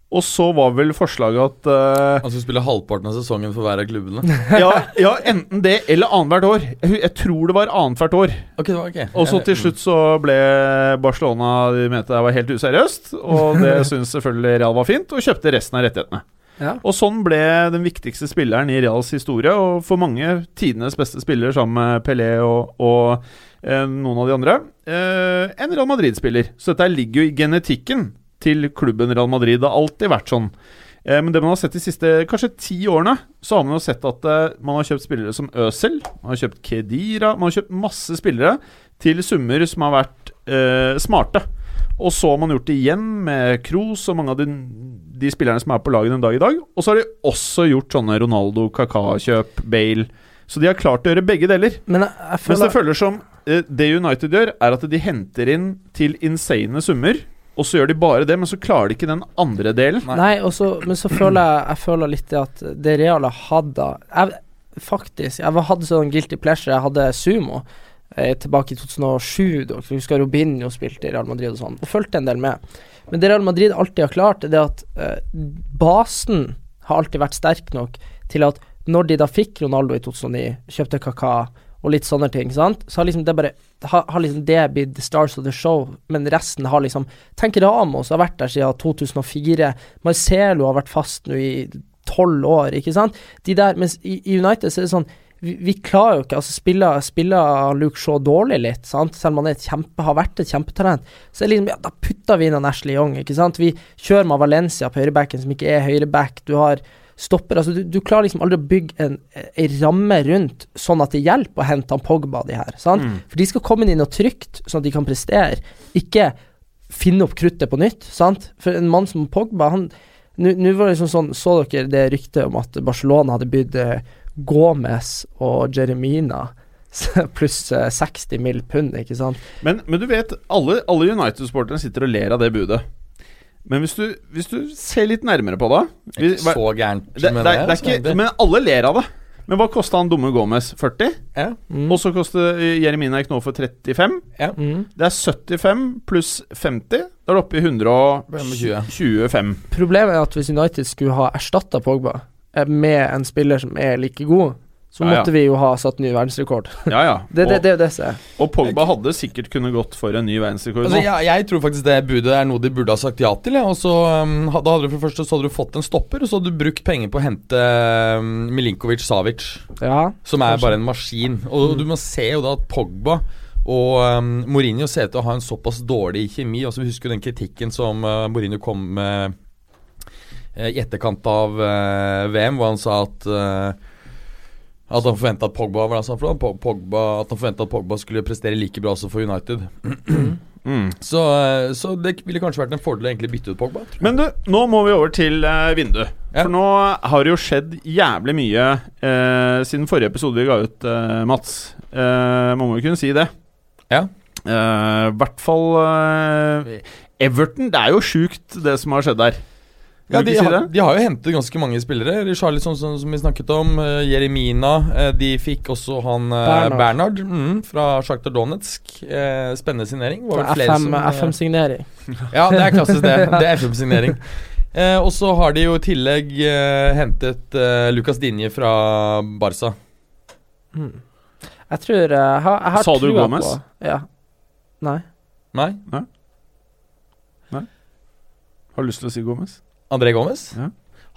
Speaker 2: Og så var vel forslaget at uh,
Speaker 3: Han skulle spille halvparten av sesongen for hver av klubbene. *laughs*
Speaker 2: ja, ja, enten det eller annethvert år. Jeg, jeg tror det var annethvert år.
Speaker 3: Okay, det var ok
Speaker 2: Og så til slutt så ble Barcelona De mente det var helt useriøst, og *laughs* det syntes selvfølgelig Real var fint, og kjøpte resten av rettighetene.
Speaker 5: Ja.
Speaker 2: Og sånn ble den viktigste spilleren i Reals historie, og for mange tidenes beste spiller, sammen med Pelé og, og eh, noen av de andre, eh, en Real Madrid-spiller. Så dette ligger jo i genetikken til klubben Real Madrid. Det har alltid vært sånn. Eh, men det man har sett de siste kanskje ti årene, så har man jo sett at eh, man har kjøpt spillere som Øsel, man har kjøpt Kedira Man har kjøpt masse spillere til summer som har vært eh, smarte. Og så har man gjort det igjen med Kroos og mange av de, de spillerne som er på laget den dag i dag. Og så har de også gjort sånne Ronaldo, Kaka-kjøp, Bale. Så de har klart å gjøre begge deler.
Speaker 5: Men jeg, jeg
Speaker 2: Mens det
Speaker 5: føler
Speaker 2: føler som eh, Det United gjør, er at de henter inn til insane summer. Og så gjør de bare det, men så klarer de ikke den andre delen.
Speaker 5: Nei, og så- men så føler jeg Jeg føler litt det at det Real hadde jeg, Faktisk, jeg hadde sånn guilty pleasure. Jeg hadde sumo eh, tilbake i 2007. Da. Jeg husker Robinho spilte i Real Madrid og sånn, og fulgte en del med. Men det Real Madrid alltid har klart, er det at eh, basen har alltid vært sterk nok til at når de da fikk Ronaldo i 2009, kjøpte Kaka og litt sånne ting, sant, så har liksom det bare har, har liksom det blitt the stars of the show, men resten har liksom Tenk Ramos har vært der siden 2004. Marcelo har vært fast nå i tolv år, ikke sant. De der, mens i, i United så er det sånn vi, vi klarer jo ikke altså spiller, spiller Luke Shaw dårlig litt, sant? selv om han kjempe, har vært et kjempetalent. Så er det liksom, ja, da putter vi inn en Ashley Young, ikke sant. Vi kjører med Valencia på høyrebacken, som ikke er høyreback. Du har stopper altså du, du klarer liksom aldri å bygge en, en ramme rundt sånn at det hjelper å hente han Pogba, de her. sant? For de skal komme inn i noe trygt, sånn at de kan prestere. Ikke finne opp kruttet på nytt, sant. For en mann som Pogba, han Nå nå var det liksom sånn Så dere det ryktet om at Barcelona hadde bydd eh, Gomez og Jeremina *laughs* pluss eh, 60 mill. pund, ikke sant?
Speaker 2: Men, men du vet, alle, alle United-sporterne sitter og ler av det budet. Men hvis du, hvis du ser litt nærmere på det
Speaker 3: Det
Speaker 2: vi-
Speaker 3: ikke så gærent.
Speaker 2: det, det,
Speaker 3: med
Speaker 2: det, er
Speaker 3: altså,
Speaker 2: ikke. Men alle ler av det. Men hva kosta han dumme Gomez? 40?
Speaker 3: ja.
Speaker 5: Mm.
Speaker 2: Og så koster Jeremina nå for 35.
Speaker 5: Mm.
Speaker 2: Det er 75 pluss 50. Da er det oppe i 125.
Speaker 5: Problemet er at hvis United skulle ha erstatta Pogba eh, med en spiller som er like god, så
Speaker 2: Ja, ja.
Speaker 5: måtte vi jo ha satt ny verdensrekord.
Speaker 2: Ja, ja. *laughs*
Speaker 5: Det, det,
Speaker 2: Og,
Speaker 5: det det, jo det er.
Speaker 2: og Pogba hadde sikkert kunnet gått for en ny verdensrekord
Speaker 3: Altså,
Speaker 2: nå.
Speaker 3: jeg, jeg tror faktisk det budet er noe de burde ha sagt ja til. Ja. Og så, um, hadde, da hadde du for det første så hadde du fått en stopper, og så hadde du brukt penger på å hente um, Milinkovic Savic,
Speaker 5: Ja.
Speaker 3: som er
Speaker 5: Kanskje.
Speaker 3: bare en maskin. Og du må se jo da at Pogba og um, Mourinho ser ut til å ha en såpass dårlig kjemi. Altså, vi husker jo den kritikken som uh, Mourinho kom med uh, i etterkant av uh, VM, hvor han sa at eh, at han forventa at Pogba var det han for noe? Pogba, At han forventa at Pogba skulle prestere like bra også for United.
Speaker 2: Mm. *clears throat*
Speaker 3: Så, eh, så det ville kanskje vært en fordel å egentlig bytte ut Pogba.
Speaker 2: Men du, nå må vi over til eh, vinduet.
Speaker 3: Ja.
Speaker 2: For nå har det jo skjedd jævlig mye eh, siden forrige episode vi ga ut, eh, Mats. Må man må jo kunne si det.
Speaker 3: Ja.
Speaker 2: Eh, I hvert fall eh, Everton. Det er jo sjukt, det som har skjedd der.
Speaker 3: Ja, de, har, de har jo hentet ganske mange spillere. Richarlison, som, som vi snakket om. Uh, Jeremina. Uh, de fikk også han uh,
Speaker 5: Bernhard.
Speaker 3: Bernard mm, fra Sjaktar Donetsk. Eh, spennende signering. Flere
Speaker 5: FM,
Speaker 3: som, eh,
Speaker 5: FM-signering. *laughs*
Speaker 3: Ja, det er klassisk, det. Det er FM-signering. Eh, og så har de jo i tillegg eh, hentet eh, Lucas Dinje fra Barca.
Speaker 5: Mm. Jeg tror eh, Jeg har, jeg har
Speaker 2: Sa du Gomez?
Speaker 5: På, ja. Nei.
Speaker 3: Nei?
Speaker 2: Har du lyst til å si Gomez?
Speaker 3: André Gomez?
Speaker 2: Ja.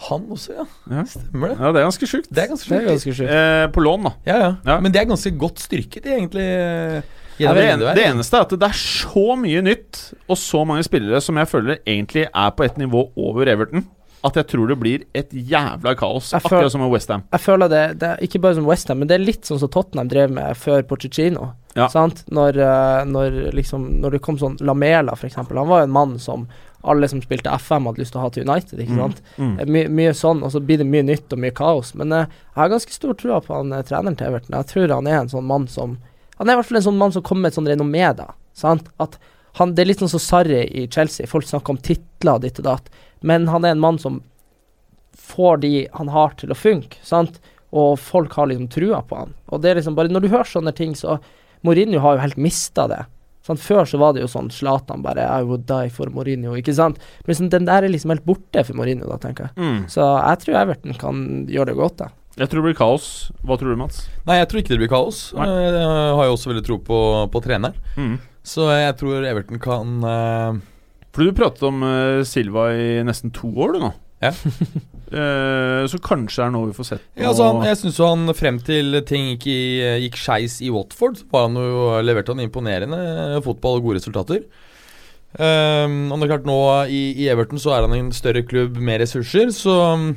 Speaker 3: Han også, ja.
Speaker 2: Ja.
Speaker 3: Stemmer det.
Speaker 2: Ja, det er ganske sjukt.
Speaker 3: Det er ganske
Speaker 5: Det er ganske sjukt.
Speaker 2: Eh, på lån, da.
Speaker 3: Ja, ja,
Speaker 2: Ja.
Speaker 3: Men det er ganske godt styrket, egentlig. eh,
Speaker 2: Ja, det, en, det eneste er at det er så mye nytt og så mange spillere som jeg føler egentlig er på et nivå over Everton, at jeg tror det blir et jævla kaos.
Speaker 5: Jeg
Speaker 2: Akkurat som med Westham.
Speaker 5: Jeg føler det, det er ikke bare som Westham, men det er litt sånn som Tottenham drev med før Pochettino.
Speaker 2: Ja.
Speaker 5: Sant? Når, eh, når, liksom, når det kom sånn Lamela, f.eks. Han var jo en mann som alle som spilte FM, hadde lyst til å ha til United. ikke sant?
Speaker 2: Mm.
Speaker 5: mm. My, mye sånn, og så blir det mye nytt og mye kaos. Men eh, jeg har ganske stor trua på han eh, treneren til Everton. Jeg tror han er en sånn mann som Han er i hvert fall en sånn mann som kommer med et sånn renommé, da. Sant? At han, det er litt sånn som Sarri i Chelsea. Folk snakker om titler ditt og datt, men han er en mann som får de han har til å funke, sant? Og folk har liksom trua på han. Og det er liksom bare Når du hører sånne ting, så Mourinho har jo helt mista det. Sant? Før så var det jo sånn Zlatan bare I would die for Mourinho, ikke sant? Men liksom, den der er liksom helt borte for Mourinho, da, tenker jeg.
Speaker 2: Mm.
Speaker 5: Så jeg tror Everton kan gjøre det godt, da.
Speaker 2: Jeg tror det blir kaos. Hva tror du, Mats?
Speaker 3: Nei, jeg tror ikke det blir kaos.
Speaker 2: Nei.
Speaker 3: Eh, Jeg har jo også veldig tro på, på treneren.
Speaker 2: Mm.
Speaker 3: Så jeg tror Everton kan uh...
Speaker 2: For du pratet om uh, Silva i nesten to år, du nå.
Speaker 3: Ja. *laughs*
Speaker 2: Eh, så kanskje er det noe vi får sett
Speaker 3: Ja, altså han, Jeg syns jo han frem til ting gikk, i- gikk skeis i Watford, så var han jo leverte han imponerende fotball og gode resultater. Um, og det er klart nå i, i Everton så er han en større klubb med ressurser, så um,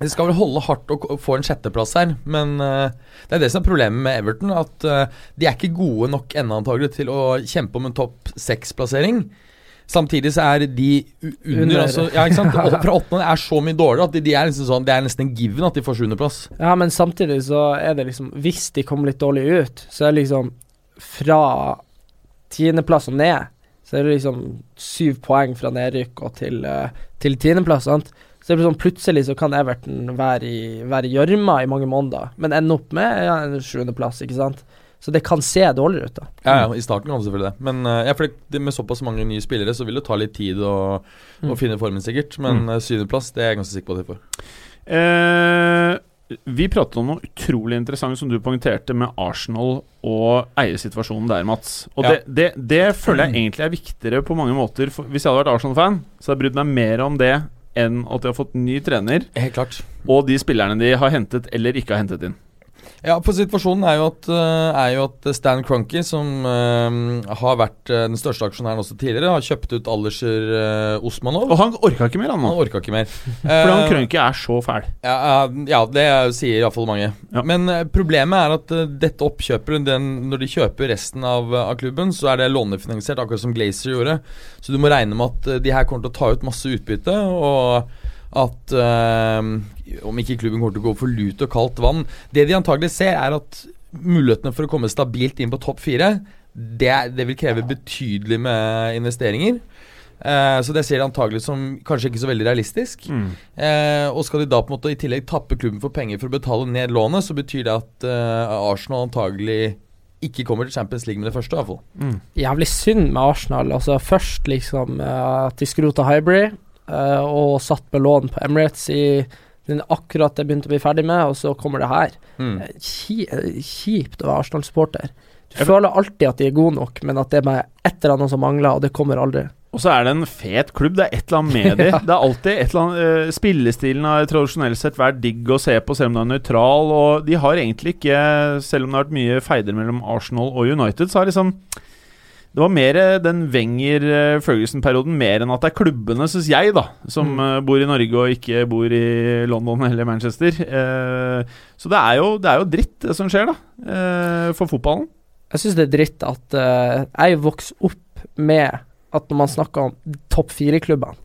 Speaker 3: de skal vel holde hardt og få en sjetteplass her. Men uh, det er det som er problemet med Everton. At uh, de er ikke gode nok ennå antagelig til å kjempe om en topp seks-plassering. Samtidig så er de under,
Speaker 5: Under.
Speaker 3: altså, ja, ikke sant? *laughs* Fra åttende er så mye dårligere at de, de er liksom sånn, det er nesten en given at de får sjuendeplass.
Speaker 5: Ja, men samtidig så er det liksom Hvis de kommer litt dårlig ut, så er det liksom Fra tiendeplass og ned, så er det liksom syv poeng fra nedrykk og til, eh, til tiendeplass. sant? Så det blir sånn plutselig så kan Everton være i gjørma i mange måneder, men ende opp med ja, en sjuendeplass, ikke sant. Så det kan se dårligere ut, da.
Speaker 3: Ja, ja, I starten kan det selvfølgelig det. Men uh, ja, for det, med såpass mange nye spillere, så vil det ta litt tid å, å
Speaker 5: Mm.
Speaker 3: finne formen, sikkert. Men
Speaker 2: Mm.
Speaker 3: uh, syvendeplass, det er jeg ganske sikker på at de får.
Speaker 2: Eh, vi pratet om noe utrolig interessant som du poengterte med Arsenal og eiersituasjonen der, Mats. Og
Speaker 3: Ja.
Speaker 2: det, det, det føler jeg egentlig er viktigere på mange måter. For hvis jeg hadde vært Arsenal-fan, så hadde jeg brydd meg mer om det enn at de har fått ny trener,
Speaker 3: Helt klart.
Speaker 2: og de spillerne de har hentet eller ikke har hentet inn.
Speaker 3: Ja, for situasjonen er jo at, uh, er jo at Stan Crunky, som uh, har vært uh, den største aksjonæren også tidligere, har kjøpt ut Alderser uh, Osmanov.
Speaker 2: Og han orka ikke mer, han nå.
Speaker 3: Han orka ikke mer. *laughs*
Speaker 2: Fordi han
Speaker 3: Eh,
Speaker 2: er så fæl.
Speaker 3: Ja, ja, det sier iallfall mange.
Speaker 2: Ja.
Speaker 3: Men eh, problemet er at eh, dette oppkjøpet, den, når de kjøper resten av, av klubben, så er det lånefinansiert, akkurat som Glazer gjorde. Så du må regne med at eh, de her kommer til å ta ut masse utbytte, og at eh, om ikke klubben kommer til å gå for lut og kaldt vann Det de antagelig ser, er at mulighetene for å komme stabilt inn på topp fire, det, det vil kreve betydelig med investeringer. Eh, så det ser de antagelig som kanskje ikke så veldig realistisk.
Speaker 2: Mm.
Speaker 3: Eh, og skal de da på en måte i tillegg tappe klubben for penger for å betale ned lånet, så betyr det at eh, Arsenal antagelig ikke kommer til Champions League med det første, iallfall.
Speaker 2: Mm.
Speaker 5: Jævlig synd med Arsenal. Altså Først liksom at de skrota Hybrid og satt med lån på Emirates i den akkurat det begynte å bli ferdig med, og så kommer det her.
Speaker 3: Mm.
Speaker 5: Eh, kjipt å være Arsenal-supporter. Du føler alltid at de er gode nok, men at det er bare et eller annet som mangler, og det kommer aldri.
Speaker 2: Og så er det en fet klubb. Det er et eller annet med *laughs* det.
Speaker 5: Ja.
Speaker 2: Det er alltid et eller annet uh, Spillestilen har tradisjonelt sett vært digg å se på, selv om den er nøytral. Og de har egentlig ikke, selv om det har vært mye feider mellom Arsenal og United, så har liksom Det var mer eh, den Wenger-Ferguson-perioden mer enn at det er klubbene, syns jeg, da, som
Speaker 5: Mm.
Speaker 2: eh, bor i Norge og ikke bor i London eller Manchester. Eh, så det er, jo, det er jo dritt, det som skjer, da, eh, for fotballen.
Speaker 5: Jeg syns det er dritt at eh, jeg vokste opp med at når man snakker om topp fire-klubbene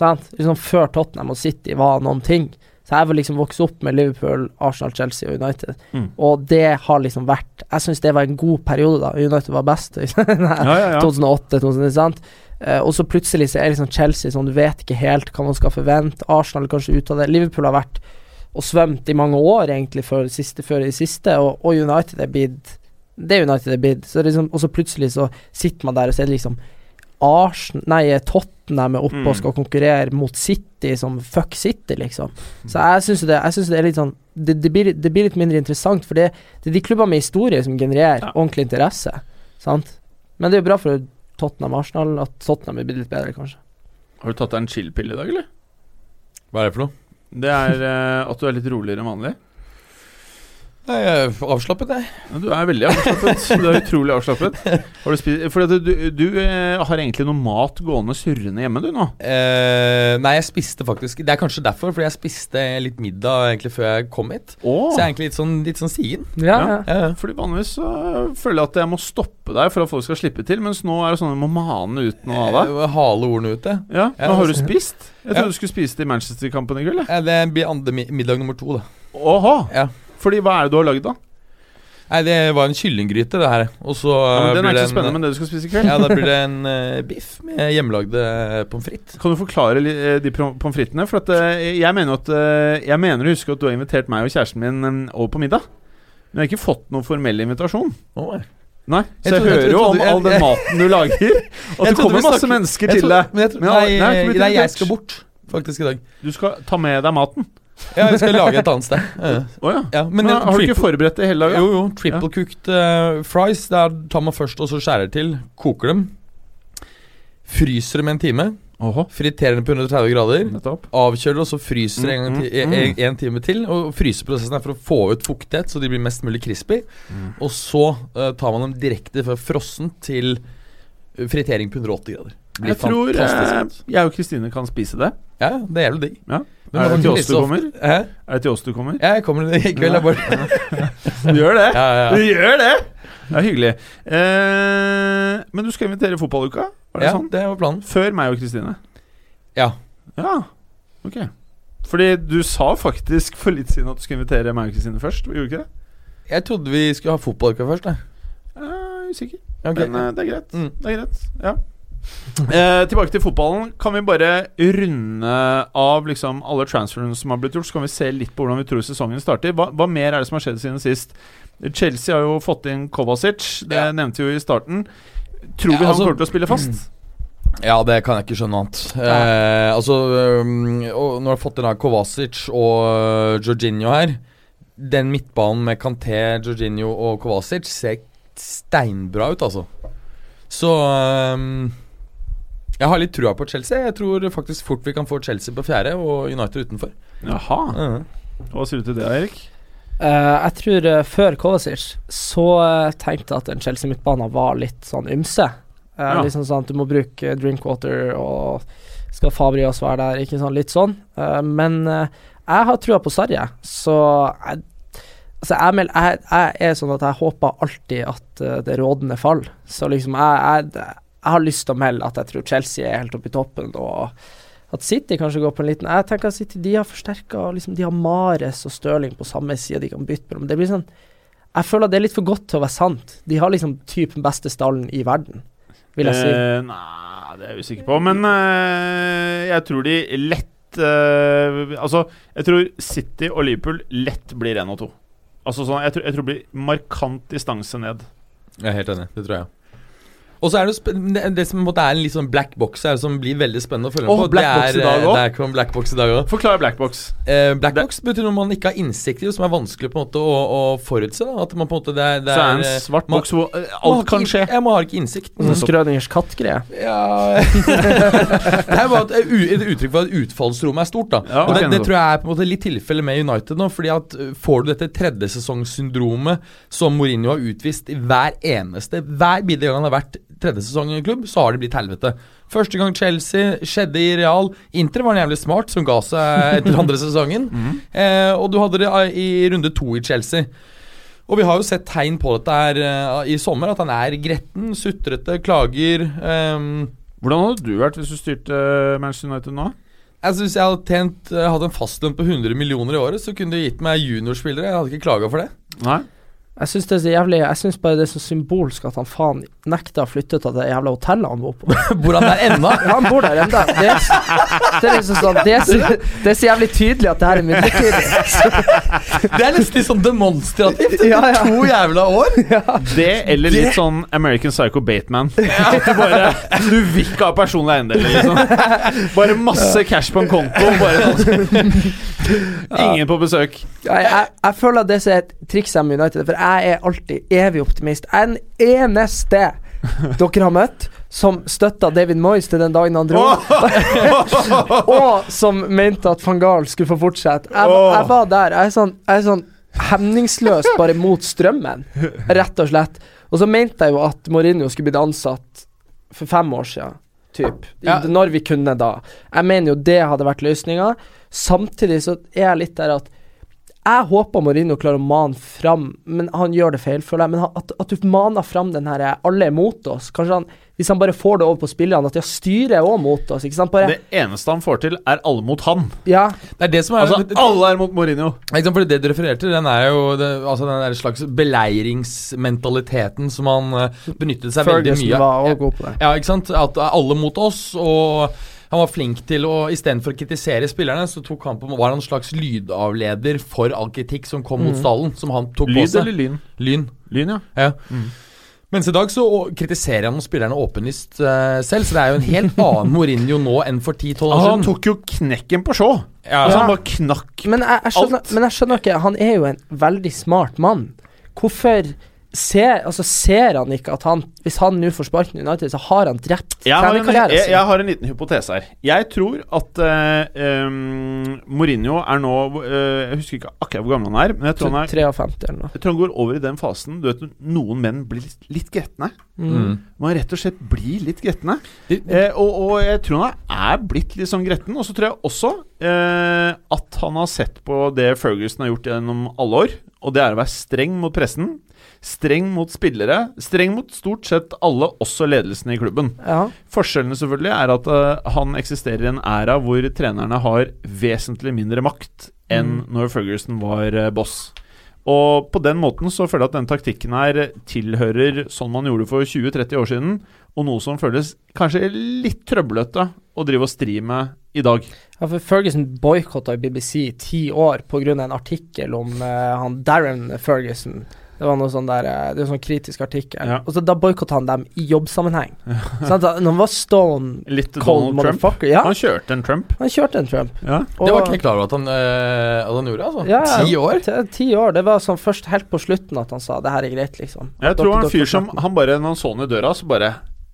Speaker 5: sant? Liksom Før Tottenham og City var noen ting. Så jeg har liksom vokst opp med Liverpool, Arsenal, Chelsea og United.
Speaker 2: Mm.
Speaker 5: Og det har liksom vært Jeg syns det var en god periode da United var best. Nei, *laughs*
Speaker 2: Ja, ja, ja.
Speaker 5: 2008, 2009, sant? Eh, og så plutselig så er liksom Chelsea sånn, du vet ikke helt hva man skal forvente. Arsenal kanskje ute av det. Liverpool har vært og svømt i mange år, egentlig, før det siste, før det siste, og, og United er blitt Det er United er blitt. Så liksom, og så plutselig så sitter man der, og så er liksom Arsenal Nei, Tottenham er oppe
Speaker 2: Mm.
Speaker 5: og skal konkurrere mot City som fuck City, liksom. Så jeg syns det, det er litt sånn det, det, blir, det blir litt mindre interessant, for det, det er de klubbene med historie som genererer
Speaker 2: Ja.
Speaker 5: ordentlig interesse. Sant? Men det er jo bra for Tottenham Arsenal at Tottenham er blitt litt bedre, kanskje.
Speaker 2: Har du tatt deg en chill-pille i dag, eller?
Speaker 3: Hva er det for noe?
Speaker 2: Det er uh, at du er litt roligere enn vanlig.
Speaker 3: Nei, jeg er avslappet, jeg.
Speaker 2: Du er veldig avslappet. Du er utrolig avslappet. Har du spist Fordi at du, du eh, har egentlig noe mat gående surrende hjemme, du nå.
Speaker 3: Eh, nei, jeg spiste faktisk Det er kanskje derfor, fordi jeg spiste litt middag egentlig før jeg kom hit.
Speaker 2: Oh.
Speaker 3: Så jeg er egentlig litt sånn, litt sånn sien.
Speaker 5: Ja,
Speaker 2: Ja.
Speaker 5: ja.
Speaker 3: Ja, ja.
Speaker 2: Fordi vanligvis så føler jeg at jeg må stoppe deg for at folk skal slippe til, mens nå er det sånn at jeg må mane ut noe av deg.
Speaker 3: Eh, Hale ordene ute.
Speaker 2: Ja,
Speaker 3: Ja,
Speaker 2: men Har du spist? Jeg
Speaker 3: Ja.
Speaker 2: trodde du skulle spise det i Manchester-kampen i kveld.
Speaker 3: Eh, det blir andre middag nummer to, da.
Speaker 2: Åha!
Speaker 3: Ja.
Speaker 2: Fordi hva er det du har lagd, da?
Speaker 3: Nei, det var en kyllinggryte, det her. Og så
Speaker 2: Ja, men
Speaker 3: eh,
Speaker 2: den er ikke så spennende, men det du skal spise i kveld.
Speaker 3: Ja, da blir det en uh, biff med hjemmelagde pommes frites.
Speaker 2: Kan du forklare eh, de pommes fritesene? For at, eh, jeg mener at eh, Jeg mener å huske at du har invitert meg og kjæresten min um, over på middag. Men jeg har ikke fått noen formell invitasjon.
Speaker 3: Oh,
Speaker 2: Nei,
Speaker 3: Jeg
Speaker 2: Så jeg,
Speaker 3: jeg
Speaker 2: hører jo om all den maten du lager. *laughs* Og det kommer masse mennesker til deg.
Speaker 3: Men nei, nei, jeg skal bort faktisk i dag.
Speaker 2: Du skal ta med deg maten.
Speaker 3: Ja, jeg skal lage et annet sted. *laughs*
Speaker 2: Oh, ja.
Speaker 3: Ja, men
Speaker 2: Men, har du ikke forberedt det hele dagen?
Speaker 3: Jo, jo. Triple cooked uh, fries. Der tar man først og så skjærer til. Koker dem. Fryser dem en time.
Speaker 2: Oho.
Speaker 3: Friterer dem på 130 grader.
Speaker 2: nettopp.
Speaker 3: Avkjøler og så fryser en, gang
Speaker 2: Mm,
Speaker 3: til,
Speaker 2: mm,
Speaker 3: en, en time til. Og Fryseprosessen er for å få ut fuktighet, så de blir mest mulig crispy. Og så uh, tar man dem direkte fra frossen til eh, fritering på 180 grader. blir
Speaker 2: Jeg tror eh, jeg og Kristine kan spise det.
Speaker 3: Ja, det er jævlig digg.
Speaker 2: Ja.
Speaker 3: Men
Speaker 2: Er det til oss du kommer?
Speaker 3: Hæ?
Speaker 2: Er det til oss du kommer?
Speaker 3: Ja, jeg kommer i kveld. Jeg bare *laughs*
Speaker 2: Du gjør det?
Speaker 3: Ja, ja,
Speaker 2: Du gjør det! Det er hyggelig. Eh, men du skal invitere fotballuka? Var det
Speaker 3: ja,
Speaker 2: sånn?
Speaker 3: det var planen.
Speaker 2: Før meg og Kristine?
Speaker 3: Ja.
Speaker 2: Ja, ok. Fordi du sa faktisk for litt siden at du skulle invitere meg og Kristine først. Gjorde du ikke det?
Speaker 3: Jeg trodde vi skulle ha fotballuka først. Jeg
Speaker 2: er usikker.
Speaker 3: Okay.
Speaker 2: Men eh, det er greit.
Speaker 3: Mm.
Speaker 2: Det er greit, ja eh, Tilbake til fotballen. Kan vi bare runde av liksom alle transferene som har blitt gjort? Så kan vi se litt på hvordan vi tror sesongen starter. Hva, hva mer er det som har skjedd siden sist? Chelsea har jo fått inn Kovacic. Det
Speaker 3: Ja.
Speaker 2: nevnte vi jo i starten. Tror vi
Speaker 3: Ja,
Speaker 2: han
Speaker 3: altså-
Speaker 2: kommer til å spille fast?
Speaker 3: Ja, det kan jeg ikke skjønne noe annet. Eh, altså, um, og Når du har fått inn Kovacic og uh, Jorginho her Den midtbanen med Canté, Jorginho og Kovacic ser steinbra ut, altså. Så um, jeg har litt trua på Chelsea. Jeg tror faktisk fort vi kan få Chelsea på fjerde og United utenfor.
Speaker 2: Jaha.
Speaker 3: Mhm.
Speaker 2: Hva sier du til det, Erik?
Speaker 5: Uh, jeg tror uh, før Kovacic så eh, tenkte jeg at en Chelsea-midtbane var litt sånn ymse. Eh,
Speaker 2: Ja.
Speaker 5: Liksom sånn at du må bruke Drinkwater og skal Fabrias være der, ikke sånn, litt sånn. Eh, men jeg har trua på Sarje, så jeg, altså jeg, jeg, jeg er sånn at jeg håper alltid at det rådende faller. Så liksom jeg, jeg, jeg har lyst til å melde at jeg tror Chelsea er helt oppe i toppen, og at City kanskje går på en liten Jeg tenker at City de har forsterka liksom, De har Mares og Stirling på samme side de kan bytte mellom. Det blir sånn Jeg føler at det er litt for godt til å være sant. De har liksom typen beste stallen i verden, vil jeg si.
Speaker 2: Eh, nei, det er jeg usikker på. Men eh, jeg tror de lett eh, Altså, jeg tror City og Liverpool lett blir én og to. Altså sånn, jeg tror, jeg tror det blir markant distanse ned.
Speaker 3: Jeg er helt enig. Det tror jeg. Og så er det, det, det som på en måte er en litt sånn black box her, som blir veldig spennende å følge med på.
Speaker 2: black box i
Speaker 3: det er,
Speaker 2: dag
Speaker 3: eh,
Speaker 2: også?
Speaker 3: Det er kom black box i dag òg.
Speaker 2: Forklar Blackbox.
Speaker 3: Eh, black box betyr noe man ikke har innsikt i, og som er vanskelig på en måte å, å forutse. Da. At man på en måte det er, det
Speaker 2: Så er
Speaker 3: er
Speaker 2: det
Speaker 3: eh,
Speaker 2: en svart
Speaker 3: man-
Speaker 2: boks hvor eh,
Speaker 3: man
Speaker 2: alt kan skje.
Speaker 3: Jeg må har ikke innsikt.
Speaker 5: Mm. Skrødingers katt-greie.
Speaker 3: Ja *laughs* Det er bare et, et uttrykk for at utfallsrommet er stort. da
Speaker 2: Ja,
Speaker 3: Og det, det tror jeg er på en måte litt tilfellet med United nå. Fordi at Får du dette tredjesesongsyndromet som Mourinho har utvist i hver eneste Hver bidige gang han har vært tredje sesong i klubb, så har det blitt helvete. Første gang Chelsea skjedde i Real. Inter var en jævlig smart, som ga seg etter andre sesongen. *laughs* eh, og du hadde det uh, i runde to i Chelsea. Og vi har jo sett tegn på dette her uh, i sommer, at han er gretten, sutrete, klager. Um,
Speaker 2: Hvordan hadde du vært hvis du styrte Manchester United nå?
Speaker 3: Altså Hvis jeg hadde tjent, eh, hatt en fastlønn på 100 millioner i året, så kunne du gitt meg juniorspillere. Jeg hadde ikke klaga for det.
Speaker 2: Nei?
Speaker 5: Jeg syns det er så jævlig Jeg syns bare det er så symbolsk at han faen nekta å flytte til det jævla hotellet han bor på. *laughs*
Speaker 3: Bor han der ennå? *laughs*
Speaker 5: Ja, han bor der ennå. Det, er- det er liksom sånn det er, så, det er så jævlig tydelig at det her er midlertidig. *laughs*
Speaker 3: Det er nesten litt sånn demonstrativt.
Speaker 5: Ja, ja.
Speaker 3: To jævla år.
Speaker 2: Det eller litt sånn American Psycho Bateman. Ja. du bare Du vil ikke ha personlige eiendeler, liksom. Bare masse cash på en konto. Bare sånn. Ingen på besøk.
Speaker 5: Jeg, jeg, jeg føler at det er et triks med United, for jeg er alltid evig optimist. Jeg er den eneste dere har møtt som støtta David Moyes til den dagen han dro, *laughs* og som mente at van Gaal skulle få fortsette. Jeg, jeg var der. Jeg er sånn, jeg er sånn hemningsløst bare mot strømmen, rett og slett. Og så mente jeg jo at Mourinho skulle blitt ansatt for fem år siden. Typ.
Speaker 3: Ja.
Speaker 5: Når vi kunne da. Jeg mener jo det hadde vært løsninga. Samtidig så er jeg litt der at jeg håper Marino klarer å mane fram Men han gjør det feil, føler jeg. Men at, at du maner fram den her Alle er mot oss. Kanskje han Hvis han bare får det over på spillerne, at ja, styret er òg mot oss. Ikke sant? Bare
Speaker 2: Det eneste han får til, er alle mot han.
Speaker 5: Ja.
Speaker 3: Det er det som er
Speaker 2: Altså,
Speaker 3: det-
Speaker 2: alle er mot Mourinho.
Speaker 3: Ikke sant, fordi Det du refererte til, den er jo det, altså den der slags beleiringsmentaliteten som han uh, benyttet seg veldig mye av.
Speaker 5: var
Speaker 3: Ja.
Speaker 5: òg god på det.
Speaker 3: Ja, ikke sant? At alle mot oss, og han var flink til å Istedenfor å kritisere spillerne, så tok han på, var han en slags lydavleder for all kritikk som kom mot
Speaker 5: Mm.
Speaker 3: stallen. Som han tok på
Speaker 2: Lyd
Speaker 3: seg.
Speaker 2: eller lyn?
Speaker 3: Lyn.
Speaker 2: Lyn, ja.
Speaker 3: Ja. Mens i dag så kritiserer han spillerne åpenlyst uh, selv, så det er jo en helt annen Mourinho nå enn for 10-12 år
Speaker 2: Altså,
Speaker 3: siden.
Speaker 2: han tok jo knekken på Shaw.
Speaker 3: ja,
Speaker 2: Altså, han bare knakk
Speaker 5: Men jeg, jeg, skjønner,
Speaker 2: Alt.
Speaker 5: men jeg skjønner ikke Han er jo en veldig smart mann. Hvorfor ser, altså, ser han ikke at han Hvis han nå får sparken i United, så har han drept
Speaker 2: Jeg har, en,
Speaker 5: trenerkarrieren sin?
Speaker 2: jeg har en liten hypotese her. Jeg tror at uh, um, Mourinho er nå uh, Jeg husker ikke akkurat hvor gammel han er, men jeg tror han, er,
Speaker 5: 53 eller noe.
Speaker 2: jeg tror han går over i den fasen Du vet, Noen menn blir litt, litt gretne.
Speaker 5: Mm.
Speaker 2: Man rett og slett blir litt gretne. Eh, og, og jeg tror han er blitt litt sånn gretten. Og så tror jeg også eh, at han har sett på det Ferguson har gjort gjennom alle år. Og det er å være streng mot pressen. Streng mot spillere. Streng mot stort sett alle, også ledelsen i klubben.
Speaker 5: Ja.
Speaker 2: Forskjellene selvfølgelig er at uh, han eksisterer i en æra hvor trenerne har vesentlig mindre makt enn når Ferguson var uh, boss. Og på den måten så føler jeg at den taktikken her tilhører sånn man gjorde for 20-30 år siden, og noe som føles kanskje litt trøblete å drive og stri med i dag.
Speaker 5: Ja, for Ferguson boikotta BBC i ti år pga. en artikkel om uh, han Darren Ferguson. Det var noe sånn der eh, Det var sånn kritisk artikkel.
Speaker 2: Ja.
Speaker 5: Og så Da boikotta han dem i jobbsammenheng. Sant? *laughs* Da- han var stone
Speaker 2: Litt
Speaker 5: cold
Speaker 2: Donald Trump.
Speaker 5: motherfucker Ja,
Speaker 2: Han kjørte en Trump.
Speaker 5: han kjørte en Trump.
Speaker 2: Ja.
Speaker 3: Det var ikke jeg klar over at han, eh, at han gjorde, altså.
Speaker 5: Ja, ja.
Speaker 3: Ti år?
Speaker 5: Ti, år. Det var sånn først helt på slutten at han sa det her er greit, liksom.
Speaker 2: Jeg tror han en fyr som Han bare, når han så han i døra, så bare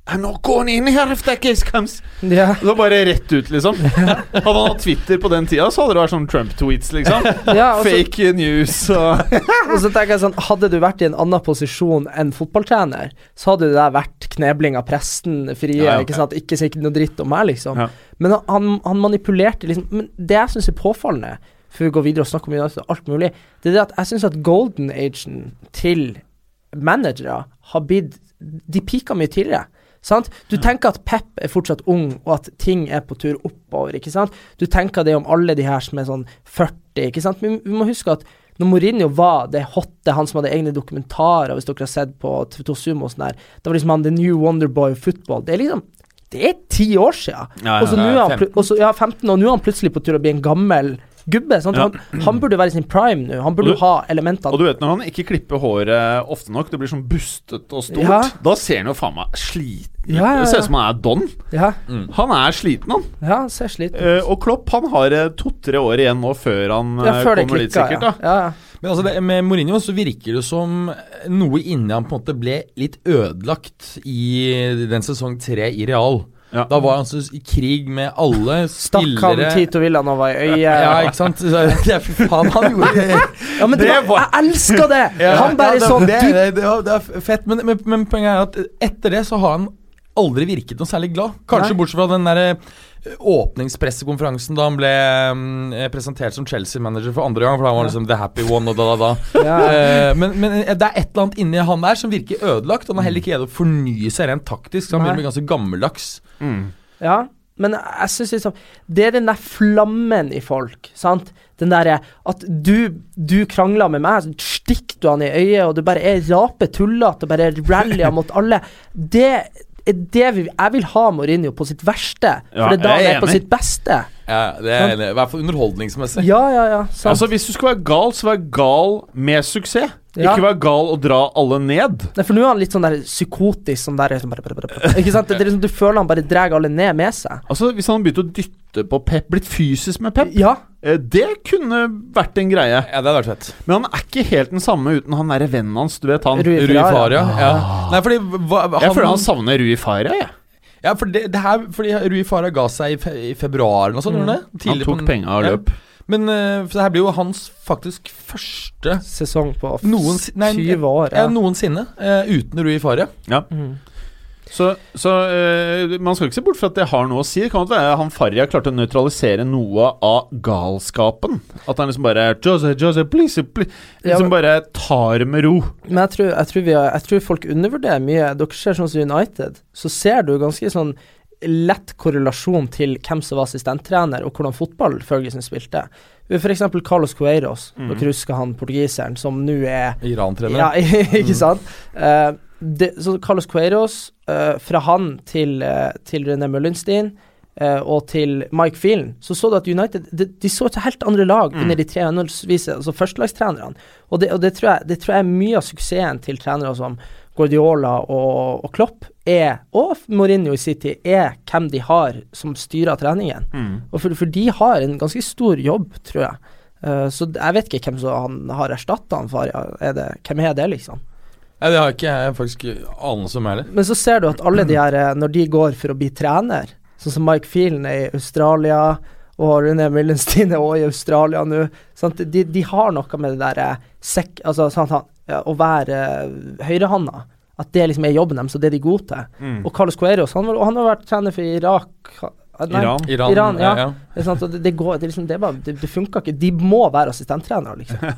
Speaker 2: I'm not going in here if that case comes.
Speaker 5: Ja.
Speaker 2: Det var bare rett ut, liksom. *laughs* Hadde han hatt Twitter på den tida, så hadde det vært sånn Trump-tweets, liksom.
Speaker 5: Ja, og *laughs* så-
Speaker 2: Fake news og *laughs*
Speaker 5: Og så tenker jeg sånn Hadde du vært i en annen posisjon enn fotballtrener, så hadde det der vært knebling av presten, frie,
Speaker 2: Ja, ja.
Speaker 5: ikke sant, ikke si noe dritt om meg, liksom. Men han- han, han manipulerte liksom Men det jeg syns er påfallende, før vi går videre og snakker om United og alt mulig, det er det at jeg syns at golden agen til managere har blitt De pika mye tidligere. Sant? Du tenker at Pep er fortsatt ung, og at ting er på tur oppover. ikke sant? Du tenker det om alle de her som er sånn 40, ikke sant? Men vi må huske at når Mourinho var det hotte, han som hadde egne dokumentarer, hvis dere har sett på TV2 Sumo og sånn der, da var liksom han The New Wonderboy of Football. Det er liksom Det er ti år siden!
Speaker 2: Ja,
Speaker 3: ja,
Speaker 5: nå han,
Speaker 3: 15.
Speaker 5: plu- og så- ja, 15, og nå er han plutselig på tur å bli en gammel gubbe. Sant?
Speaker 2: Ja.
Speaker 5: Han, han burde være i sin prime nå. Han burde
Speaker 2: du-
Speaker 5: ha elementene
Speaker 2: Og du vet når han ikke klipper håret ofte nok, det blir sånn bustet og stort,
Speaker 5: Ja.
Speaker 2: da ser han jo faen meg sliten ut.
Speaker 5: Ja, ja,
Speaker 2: Det ser ut som han er Don.
Speaker 5: Ja,
Speaker 2: Han er sliten, han.
Speaker 5: ja han ser sliten ut.
Speaker 2: Eh, og Klopp han har eh, to-tre år igjen nå før han
Speaker 5: Ja,
Speaker 2: eh,
Speaker 5: før kommer
Speaker 2: kommer dit, sikkert.
Speaker 5: ja.
Speaker 2: da
Speaker 5: ja. ja.
Speaker 3: Men altså det, med Mourinho så virker det som noe inni han på en måte ble litt ødelagt i den sesong tre i Real.
Speaker 2: Ja.
Speaker 3: Da var han så i krig med alle spillere
Speaker 5: Stakk han Tito Villanova i øyet.
Speaker 3: Ja, ikke sant? Så, *laughs* ja, fy faen, han gjorde det.
Speaker 5: Ja, men det
Speaker 2: Det
Speaker 5: var, Jeg elsker det!
Speaker 3: Ja,
Speaker 5: han bare
Speaker 3: ja, det,
Speaker 5: sånn
Speaker 3: det, det, det, er fett, men, men, men poenget er at etter det så har han aldri virket noe særlig glad. Kanskje
Speaker 5: Nei.
Speaker 3: bortsett fra den derre åpningspressekonferansen da han ble eh, presentert som Chelsea-manager for andre gang, for da var han liksom the happy one og da, da, da.
Speaker 5: Ja.
Speaker 3: Uh, men, men det er et eller annet inni han der som virker ødelagt. Han har heller ikke greid å fornye seg rent taktisk. Så han
Speaker 5: Nei.
Speaker 3: begynner å bli ganske gammeldags.
Speaker 2: Mm.
Speaker 5: Ja, men jeg syns liksom Det er den der flammen i folk, sant? Den derre at du, du krangler med meg, så stikker du han i øyet, og du bare er rape tullete og bare rallyer *laughs* mot alle. Det er det vi, jeg vil ha Mourinho på sitt verste,
Speaker 2: Ja,
Speaker 5: for det er da han er på sitt beste.
Speaker 3: Ja, det er I hvert fall underholdningsmessig.
Speaker 5: Ja, ja, ja. Sant.
Speaker 2: Altså Hvis du skal være gal, så vær gal med suksess.
Speaker 5: Ja.
Speaker 2: Ikke vær gal og dra alle ned.
Speaker 5: Nei, for nå er han litt sånn der psykotisk, sånn der sånn bare, bare, bare, bare. Ikke sant? Det er liksom, du føler han bare drar alle ned med seg.
Speaker 2: Altså Hvis han begynte å dytte på Pep, blitt fysisk med Pep,
Speaker 5: Ja.
Speaker 2: eh, det kunne vært en greie.
Speaker 3: Ja, det hadde vært fett.
Speaker 2: Men han er ikke helt den samme uten han derre vennen hans, du vet han.
Speaker 5: Rui.
Speaker 3: Faria. Ja. Nei, fordi hva,
Speaker 2: Jeg føler han savner Rui Faria, jeg.
Speaker 3: Ja, for det, det her, fordi Rui Faria ga seg i, fe, i februar eller noe sånt,
Speaker 5: Mm.
Speaker 3: han
Speaker 2: tok penga og
Speaker 3: Ja. Men uh, for det her blir jo hans faktisk første
Speaker 5: Sesong på f-
Speaker 3: Noens- nei,
Speaker 5: 20 år.
Speaker 3: ja.
Speaker 5: Ja.
Speaker 3: noensinne uh, uten Rui Faria.
Speaker 5: Mm.
Speaker 2: Så, så eh, man skal ikke se bort fra at det har noe å si. Det kan godt være han Farja klarte å nøytralisere noe av galskapen. At han liksom bare Jose, Jose, please, please
Speaker 5: Ja,
Speaker 2: Liksom
Speaker 5: men-
Speaker 2: bare tar det med ro.
Speaker 5: Men jeg tror, jeg, tror vi har, jeg tror folk undervurderer mye. Dere ser sånn som United, så ser du ganske sånn lett korrelasjon til hvem som var assistenttrener, og hvordan fotball Ferguson spilte. Eksempel Carlos Coeiros,
Speaker 2: mm.
Speaker 5: dere husker han portugiseren som nå er
Speaker 3: Iran-trener.
Speaker 5: Ja, *laughs* ikke sant? Eh, det, så Carlos Coeiros, uh, fra han til, uh, til René Møllenstein uh, og til Mike Phelan, så så du at United De, de så et helt andre lag
Speaker 2: Mm.
Speaker 5: under de tre henholdsvis altså førstelagstrenerne. Og, det, og det, tror jeg, det tror jeg er mye av suksessen til trenere som Guardiola og, og Klopp er, og Mourinho i City, er hvem de har som styrer treningen.
Speaker 2: Mm.
Speaker 5: Og for, for de har en ganske stor jobb, tror jeg. Eh, så jeg vet ikke hvem som han har erstatta han for. Er det, hvem er det, liksom?
Speaker 3: Nei, det har ikke jeg faktisk anelse om heller.
Speaker 5: Men så ser du at alle de her, eh, når de går for å bli trener, sånn som Mike Phelan er i Australia, og Rune Millenstein er også i Australia nå, sant? De, de har noe med det der eh, altså, sant, han, ja, å være høyrehanda. høyrehånda. At det liksom er jobben deres, og det er de gode til.
Speaker 2: Mm.
Speaker 5: Og Carlos Coeros, han, han har vært trener for Irak nei,
Speaker 2: Iran.
Speaker 3: Iran,
Speaker 5: Iran, ja.
Speaker 3: ja.
Speaker 5: Det, er sant, og det, det, går, det, liksom, det, bare, det, det funker ikke. De må være assistenttrenere, liksom. *laughs*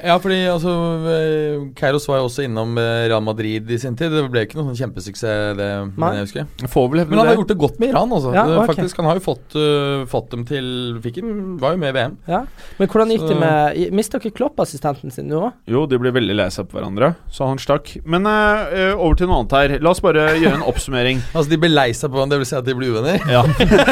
Speaker 3: Ja, fordi altså eh, Keiros var jo også innom eh, Real Madrid i sin tid. Det ble ikke noen sånn kjempesuksess, det. Men jeg husker
Speaker 2: vel
Speaker 3: Men han har gjort det godt med Iran, altså.
Speaker 5: Ja, okay.
Speaker 3: Faktisk, Han har jo fått, uh, fått dem til Fikk en, Var jo med i VM.
Speaker 5: Ja. Men hvordan gikk det med Mista ikke Klopp assistenten sin nå òg?
Speaker 2: Jo, de blir veldig lei seg på hverandre, så han stakk. Men eh, over til noe annet her. La oss bare gjøre en oppsummering. *laughs*
Speaker 3: Altså, De ble lei seg på hverandre, det vil si at de ble uvenner?
Speaker 2: Ja. *laughs* *laughs*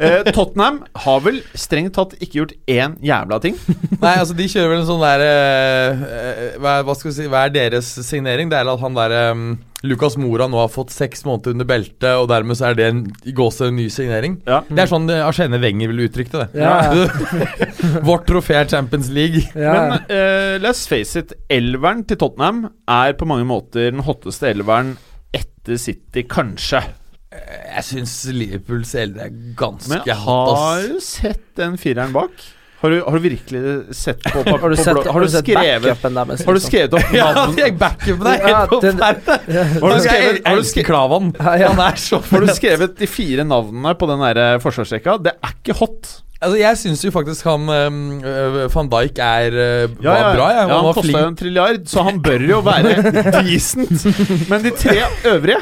Speaker 2: Eh, Tottenham har vel strengt tatt ikke gjort én jævla ting.
Speaker 3: Nei, altså de kjører vel en sånn der eh, eh, hva, hva skal vi si Hva er deres signering? Det er at han der um, Lucas Mora nå har fått seks måneder under beltet, og dermed så er det en, gåse ny signering.
Speaker 2: Ja.
Speaker 3: Det er sånn uh, Arsene Wenger ville uttrykt det.
Speaker 5: Ja. *laughs*
Speaker 3: Vårt trofé er Champions League.
Speaker 5: Ja.
Speaker 2: Men uh, let's face it, elveren til Tottenham er på mange måter den hotteste elveren etter City, kanskje.
Speaker 3: Jeg syns Liverpools eldre er ganske
Speaker 2: Men har du sett den fireren bak? Har du, har du virkelig sett på, på, *laughs*
Speaker 5: har du
Speaker 2: på
Speaker 5: sett, har du sett
Speaker 2: skrevet
Speaker 5: backupen der?
Speaker 2: Har du skrevet opp
Speaker 3: Ja, backupen på Helt
Speaker 5: den-
Speaker 3: forferdelig.
Speaker 2: Har du skrevet, har du skrevet,
Speaker 3: Klavan.
Speaker 5: Ja, ja.
Speaker 3: Han er så *laughs*
Speaker 2: har du skrevet de fire navnene på den der eh, forsvarsrekka? Det er ikke hot.
Speaker 3: Altså, jeg syns jo faktisk han øh, van Dijk er øh,
Speaker 2: Ja,
Speaker 3: var
Speaker 2: ja,
Speaker 3: bra. Ja.
Speaker 2: ja,
Speaker 3: Han
Speaker 2: kosta jo en trilliard, så han bør jo være *laughs* decent. Men de tre øvrige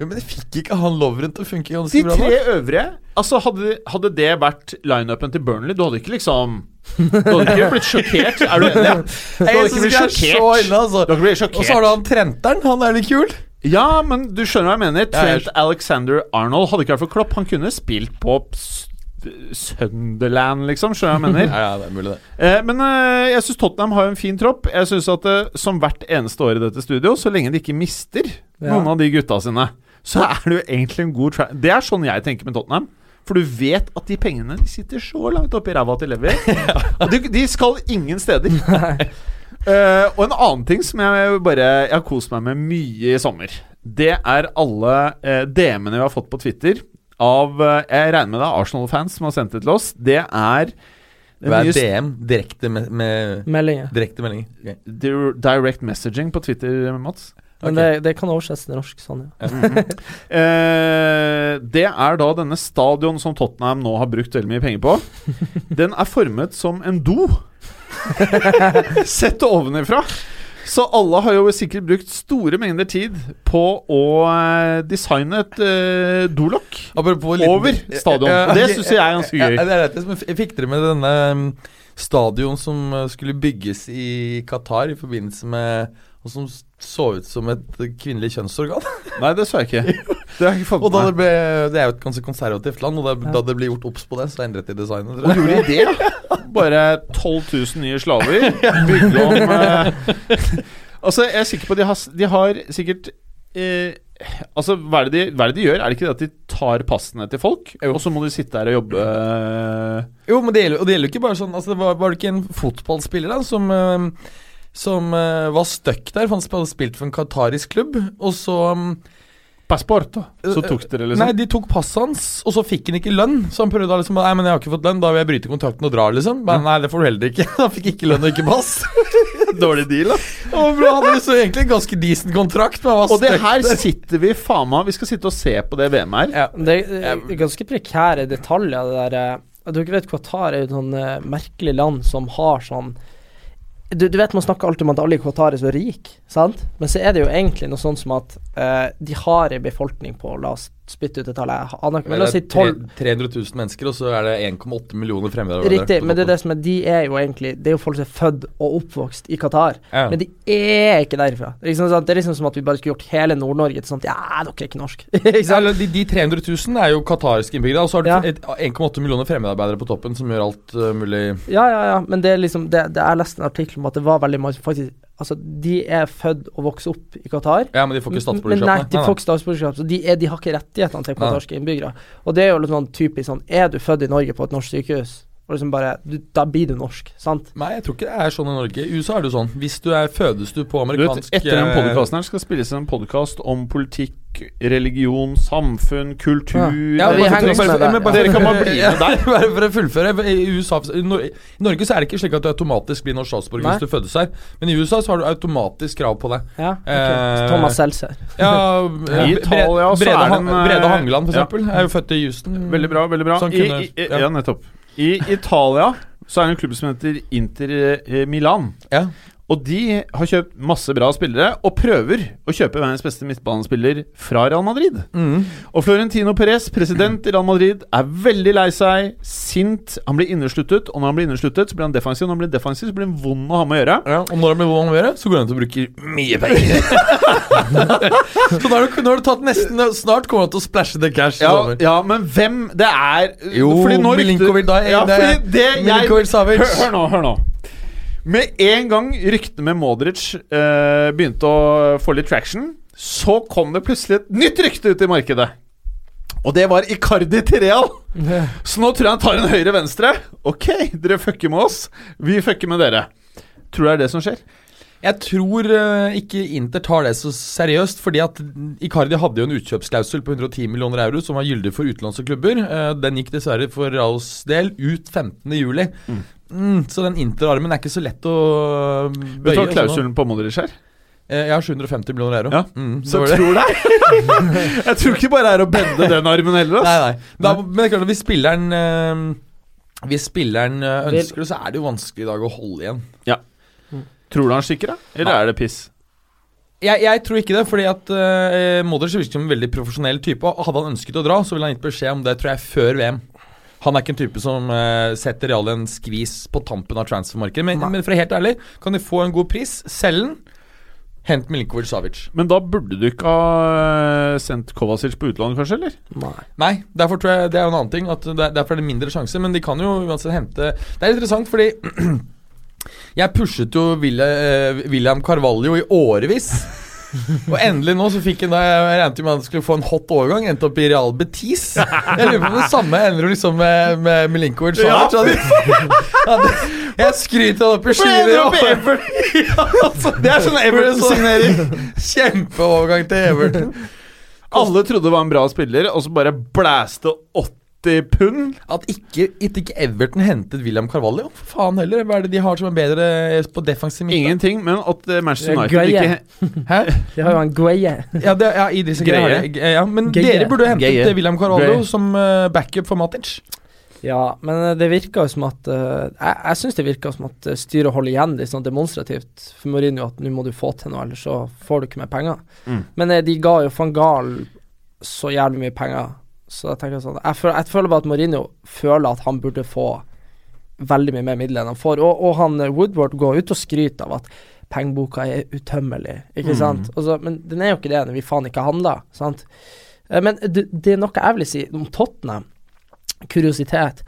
Speaker 3: Ja, men det fikk ikke han Lovren til å funke ganske bra.
Speaker 2: De tre
Speaker 3: bra,
Speaker 2: øvrige Altså Hadde, hadde det vært lineupen til Burnley, du hadde ikke liksom Du hadde ikke blitt sjokkert? Er du enig? Du hadde ikke blitt
Speaker 3: er
Speaker 2: sjokkert.
Speaker 3: altså.
Speaker 2: Du hadde ikke blitt
Speaker 3: Og så har du han Trenteren. Han er litt kul.
Speaker 2: Ja, men du skjønner hva jeg mener. Trent Alexander Arnold hadde ikke vært for Klopp. Han kunne spilt på Sunderland, liksom. Skjønner du hva jeg mener? *laughs*
Speaker 3: Ja, ja, det er mulig, det.
Speaker 2: Eh, men eh, jeg syns Tottenham har en fin tropp. Jeg synes at eh, Som hvert eneste år i dette studio, så lenge de ikke mister
Speaker 5: Ja.
Speaker 2: noen av de gutta sine, så er det jo egentlig en god track Det er sånn jeg tenker med Tottenham. For du vet at de pengene De sitter så langt oppi ræva til Levi. *laughs* Og de, de skal ingen steder. Uh, og en annen ting som jeg bare Jeg har kost meg med mye i sommer, det er alle uh, DM-ene vi har fått på Twitter av uh, Jeg regner med det er Arsenal-fans som har sendt det til oss. Det er
Speaker 3: Hva er DM? Direkte med, med
Speaker 5: Meldinger.
Speaker 3: Direkte meldinger.
Speaker 2: Okay. Direct messaging på Twitter, Mats.
Speaker 5: Men
Speaker 3: okay.
Speaker 5: det, det kan oversettes til norsk, sånn, ja. *laughs*
Speaker 2: Eh, det er da denne stadion som Tottenham nå har brukt veldig mye penger på. Den er formet som en do. Sett ovenifra. Så alle har jo sikkert brukt store mengder tid på å eh, designe et eh, dolokk. Over stadion. Og det synes jeg er ganske gøy.
Speaker 3: Jeg, jeg, jeg, jeg fikk dere med denne um, stadion som uh, skulle bygges i Qatar i forbindelse med Og som så ut som et kvinnelig kjønnsorgan.
Speaker 2: Nei, det så jeg ikke. *laughs* Det har jeg ikke fått
Speaker 3: Og da det, ble, det er jo et ganske konservativt land, og da,
Speaker 5: Ja.
Speaker 3: da det ble gjort obs på det, så endret de designet.
Speaker 2: Og
Speaker 3: Tror jeg.
Speaker 2: gjorde de det? *laughs* Bare 12 000 nye slaver? *laughs* Bygge om eh, Altså, jeg er sikker på de har, de har sikkert eh, Altså, hva er, det de, hva er det de gjør? Er det ikke det at de tar passene til folk,
Speaker 3: Jo.
Speaker 2: og så må de sitte der og jobbe eh,
Speaker 3: Jo, men det gjelder, og det gjelder ikke bare sånn Altså, det var, var det ikke en fotballspiller da som um, som uh, var stuck der, for han hadde spilt for en qatarisk klubb. Og så um,
Speaker 2: Passport, da. Så tok dere liksom
Speaker 3: Nei, de tok passet hans, og så fikk han ikke lønn. Så han prøvde da liksom Nei, men jeg har ikke fått lønn, da vil jeg bryte kontrakten og dra, liksom. Men nei, det får du heller ikke. *laughs* Han fikk ikke lønn og ikke pass. *laughs* *laughs*
Speaker 2: Dårlig deal, da.
Speaker 3: Og bro, hadde så egentlig en ganske decent kontrakt, men var
Speaker 2: Og det her sitter vi faen meg Vi skal sitte og se på det VM-et her.
Speaker 3: Ja.
Speaker 5: Det er er ganske prekære detaljer, det der eh, Dere vet Qatar er jo et sånn eh, merkelig land som har sånn du, du vet Man snakker alltid om at alle i Qatar er så rike, sant? Men så er det jo egentlig noe sånt som at eh, de har en befolkning på La oss spytte ut et tall. la oss si 12
Speaker 3: 300 000 mennesker, og så er det 1,8 millioner fremmedarbeidere.
Speaker 5: Riktig, men det er det som er De er jo egentlig Det er jo folk som er født og oppvokst i Qatar.
Speaker 3: Ja.
Speaker 5: Men de er ikke derfra. Det er liksom, sånn, det er liksom som at vi bare skulle gjort hele Nord-Norge til sånn Ja, dere er ikke norsk. *laughs*
Speaker 3: Ja, de, de 300 000 er jo qatariske innbyggere, og så har du
Speaker 5: Ja.
Speaker 3: 1,8 millioner fremmedarbeidere på toppen som gjør alt uh, mulig
Speaker 5: Ja, ja, ja, men det er liksom det, det Jeg leste en artikkel om at det var veldig mange faktisk Altså, de er født og vokst opp i Qatar.
Speaker 3: Ja, men de får ikke statsborgerskap.
Speaker 5: nei, de får ikke statsborgerskap, så de, er, de har ikke rettighetene til qatarske innbyggere. Og det er jo litt sånn typisk sånn Er du født i Norge på et norsk sykehus, Og liksom bare du, Da blir du norsk, sant?
Speaker 3: Nei, jeg tror ikke det er sånn i Norge. I USA er det jo sånn. Hvis du er fødes du på
Speaker 2: Du vet,
Speaker 3: amerikansk
Speaker 2: etter den
Speaker 3: eh,
Speaker 2: podkasten her skal spilles en podkast om politikk, religion, samfunn, kultur
Speaker 5: Ja, vi
Speaker 2: Bare-
Speaker 5: henger
Speaker 2: bare- Dere kan bare bli *laughs* med der.
Speaker 3: Bare for å fullføre. I, USA, i, Norge så er det ikke slik at du automatisk blir norsk statsborger
Speaker 5: Nei.
Speaker 3: hvis du fødes her. Men i USA så har du automatisk krav på det.
Speaker 5: Ja, okay.
Speaker 3: Eh,
Speaker 5: Thomas Seltzer.
Speaker 3: Ja, *laughs*
Speaker 2: I Italia så
Speaker 3: Brede,
Speaker 2: er det en, eh,
Speaker 3: Brede Hangeland, for
Speaker 2: ja.
Speaker 3: eksempel, er jo født i Houston.
Speaker 2: Veldig bra. veldig bra
Speaker 3: Sånn
Speaker 2: I,
Speaker 3: kunne-
Speaker 2: i, i,
Speaker 3: ja.
Speaker 2: ja, nettopp. I Italia så er det en klubb som heter Inter eh, Milan.
Speaker 3: Ja.
Speaker 2: Og de har kjøpt masse bra spillere, og prøver å kjøpe verdens beste midtbanespiller fra Real Madrid.
Speaker 3: Mm.
Speaker 2: Og Florentino Perez, president i Real Madrid, er veldig lei seg, sint. Han blir innesluttet, og når han blir innesluttet, så blir han defensiv. Når han blir defensiv, så blir han vond å ha med å gjøre.
Speaker 3: Ja, og når han blir vond å gjøre, så går han til å bruke mye penger. *laughs* så nå har, du, nå har du tatt nesten Snart kommer han til å splæsje the cash.
Speaker 2: Ja, ja, men hvem Det er
Speaker 3: Jo, Milinkovic da
Speaker 2: ja,
Speaker 3: det-
Speaker 2: det jeg, hør, hør nå, hør nå. Med en gang ryktene med Modric eh, begynte å få litt traction, så kom det plutselig et nytt rykte ut i markedet. Og det var Icardi til Real. *laughs* Så nå tror jeg han tar en høyre-venstre. Ok, dere fucker med oss. Vi fucker med dere. Tror du det er det som skjer?
Speaker 3: Jeg tror eh, ikke Inter tar det så seriøst, fordi at Icardi hadde jo en utkjøpsklausul på 110 millioner euro som var gyldig for utenlandske klubber. Eh, den gikk dessverre for Raos del ut 15. juli. Mm, så den Inter-armen er ikke så lett å
Speaker 2: Vet du
Speaker 3: bøye.
Speaker 2: hva
Speaker 3: sånn.
Speaker 2: klausulen på Modric er?
Speaker 3: Eh, Jeg har 750 millioner euro.
Speaker 2: Ja,
Speaker 3: Mm,
Speaker 2: Så
Speaker 3: det.
Speaker 2: tror det *laughs* Jeg tror ikke bare det er å bende den armen heller.
Speaker 3: Nei,
Speaker 2: ass.
Speaker 3: nei. Da, men det er klart at hvis spilleren øh, Hvis spilleren eh, ønsker det, så er det jo vanskelig i dag å holde igjen. Ja.
Speaker 2: Tror du han stikker, da? Eller
Speaker 3: nei.
Speaker 2: er det piss?
Speaker 3: Jeg, jeg tror ikke det, fordi at øh, Modric virker som en veldig profesjonell type. Og hadde han ønsket å dra, så ville han gitt beskjed om det tror jeg før VM. Han er ikke en type som uh, setter Real en skvis på tampen av transfermarkedet. Men, men for helt ærlig, kan de få en god pris, selg den. Hent Milinkovic Savic.
Speaker 2: Men da burde du ikke ha eh, sendt Kovacic på utlandet, kanskje? eller?
Speaker 5: Nei.
Speaker 3: Nei, derfor tror jeg det er jo en annen ting. At det, derfor er det mindre sjanse. Men de kan jo uansett hente Det er interessant, fordi *clears throat* jeg pushet jo eh, William Carvalho i årevis. Og endelig nå så fikk han da Jeg regnet med at han skulle få en hot overgang. Endte opp i Real Betis. Jeg lurer på om det samme ender liksom med, med Milinkovic.
Speaker 2: Ja,
Speaker 3: Ja, jeg skryter av det på skyene.
Speaker 2: Opp i
Speaker 3: ja, *laughs* altså, Det er sånn Everton-signering. Kjempeovergang til Everton.
Speaker 2: Alle trodde det var en bra spiller, og så bare blæste 80 pund.
Speaker 3: At ikke, at ikke Everton hentet William Carvalho? For faen heller. Hva er det de har som er bedre på defensiv midte?
Speaker 2: Ingenting, men at eh, Manchester
Speaker 5: er
Speaker 2: United
Speaker 5: Greie.
Speaker 2: ikke *laughs*
Speaker 3: Hæ? *laughs*
Speaker 5: De har jo en Greie.
Speaker 3: Ja, det, ja, Idris disse
Speaker 2: Greie.
Speaker 3: Ja, men
Speaker 5: Greie.
Speaker 3: dere burde hentet
Speaker 2: Greie.
Speaker 3: eh, William Carvalho
Speaker 2: Greie.
Speaker 3: som eh, backup for Matic.
Speaker 5: Ja, men eh, det virker jo som at eh, Jeg, jeg syns det virker som at eh, styret holder igjen litt sånn demonstrativt for Mourinho at nå må du få til noe, ellers så får du ikke mer penger.
Speaker 2: Mm.
Speaker 5: Men eh, de ga jo van Gahl så jævlig mye penger, så jeg tenker sånn Jeg føler, jeg føler bare at Mourinho føler at han burde få veldig mye mer midler enn han får. Og, og han eh, Woodward går ut og skryter av at pengeboka er utømmelig, ikke
Speaker 2: Mm.
Speaker 5: sant? Altså, men den er jo ikke det når vi faen ikke handler, sant? Eh, Men det, det er noe jeg vil si om Tottenham kuriositet.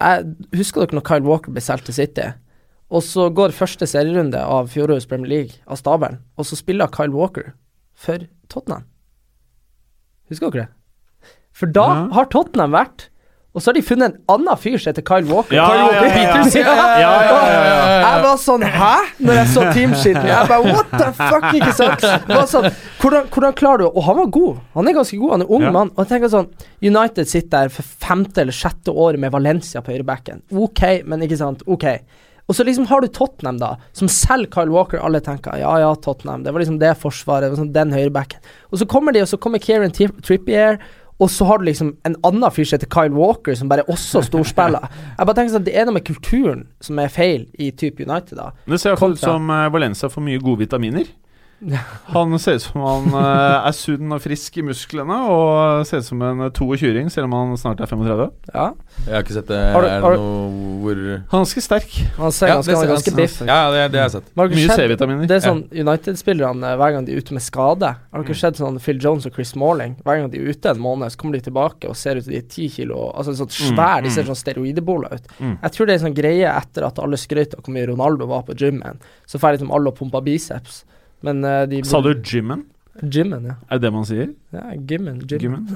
Speaker 5: Jeg Husker dere når Kyle Walker ble solgt til City? Og så går første serierunde av fjorårets Premier League av stabelen, og så spiller Kyle Walker for Tottenham. Husker dere det? For da
Speaker 2: Ja.
Speaker 5: har Tottenham vært Og så har de funnet en annen fyr som heter Kyle Walker.
Speaker 2: Ja,
Speaker 5: Kyle Walker
Speaker 2: ja, ja.
Speaker 5: Ja.
Speaker 2: Ja, ja, ja, ja,
Speaker 5: Jeg var sånn Hæ? Når jeg så teamsheeten. Jeg bare What the fuck? Ikke sant? Var sånn, hvordan, hvordan klarer du Og han var god. Han er ganske god. Han er ung
Speaker 2: Ja.
Speaker 5: mann. Og jeg tenker sånn United sitter der for femte eller sjette året med Valencia på høyrebacken. Ok, men ikke sant. Ok. Og så liksom har du Tottenham, da, som selv Kyle Walker. Alle tenker ja ja, Tottenham. Det var liksom det forsvaret, det var sånn, den høyrebacken. Og så kommer de, og så kommer Kieran Tri- Trippier. Og så har du liksom en annen fyr som heter Kyle Walker, som bare også storspiller. *laughs* Jeg bare tenker sånn, Det er noe med kulturen som er feil i type United, da.
Speaker 2: Det ser i ut som eh, Valencia får mye gode vitaminer. Han ser ut som han eh, er sunn og frisk i musklene, og ser ut som en 22-ring, selv om han snart er 35.
Speaker 5: Ja.
Speaker 3: Jeg har ikke sett det.
Speaker 5: Har du-
Speaker 3: er
Speaker 5: har
Speaker 3: det
Speaker 5: du-
Speaker 3: noe hvor
Speaker 2: Han er ganske sterk.
Speaker 5: Han ser
Speaker 3: Ja,
Speaker 5: ganske, ganske biff.
Speaker 3: Ja, det, det har jeg sett.
Speaker 5: Har
Speaker 2: Mye C-vitaminer.
Speaker 5: Det er sånn United-spillerne, eh, hver gang de er ute med skade Har dere sett sånn Phil Jones og Chris Smalling? Hver gang de er ute en måned, så kommer de tilbake og ser ut som de er ti kilo Altså sånn svær, de ser sånn steroideboler ut.
Speaker 2: Mm.
Speaker 5: Jeg tror det er en sånn greie etter at alle skrøt av hvor mye Ronaldo var på gymmen. Så får liksom alle og pumpa biceps. Men uh, de
Speaker 2: Sa du gymmen?
Speaker 5: Gymmen, ja.
Speaker 2: Er det det man sier?
Speaker 5: ja. Gymmen?
Speaker 2: gymmen?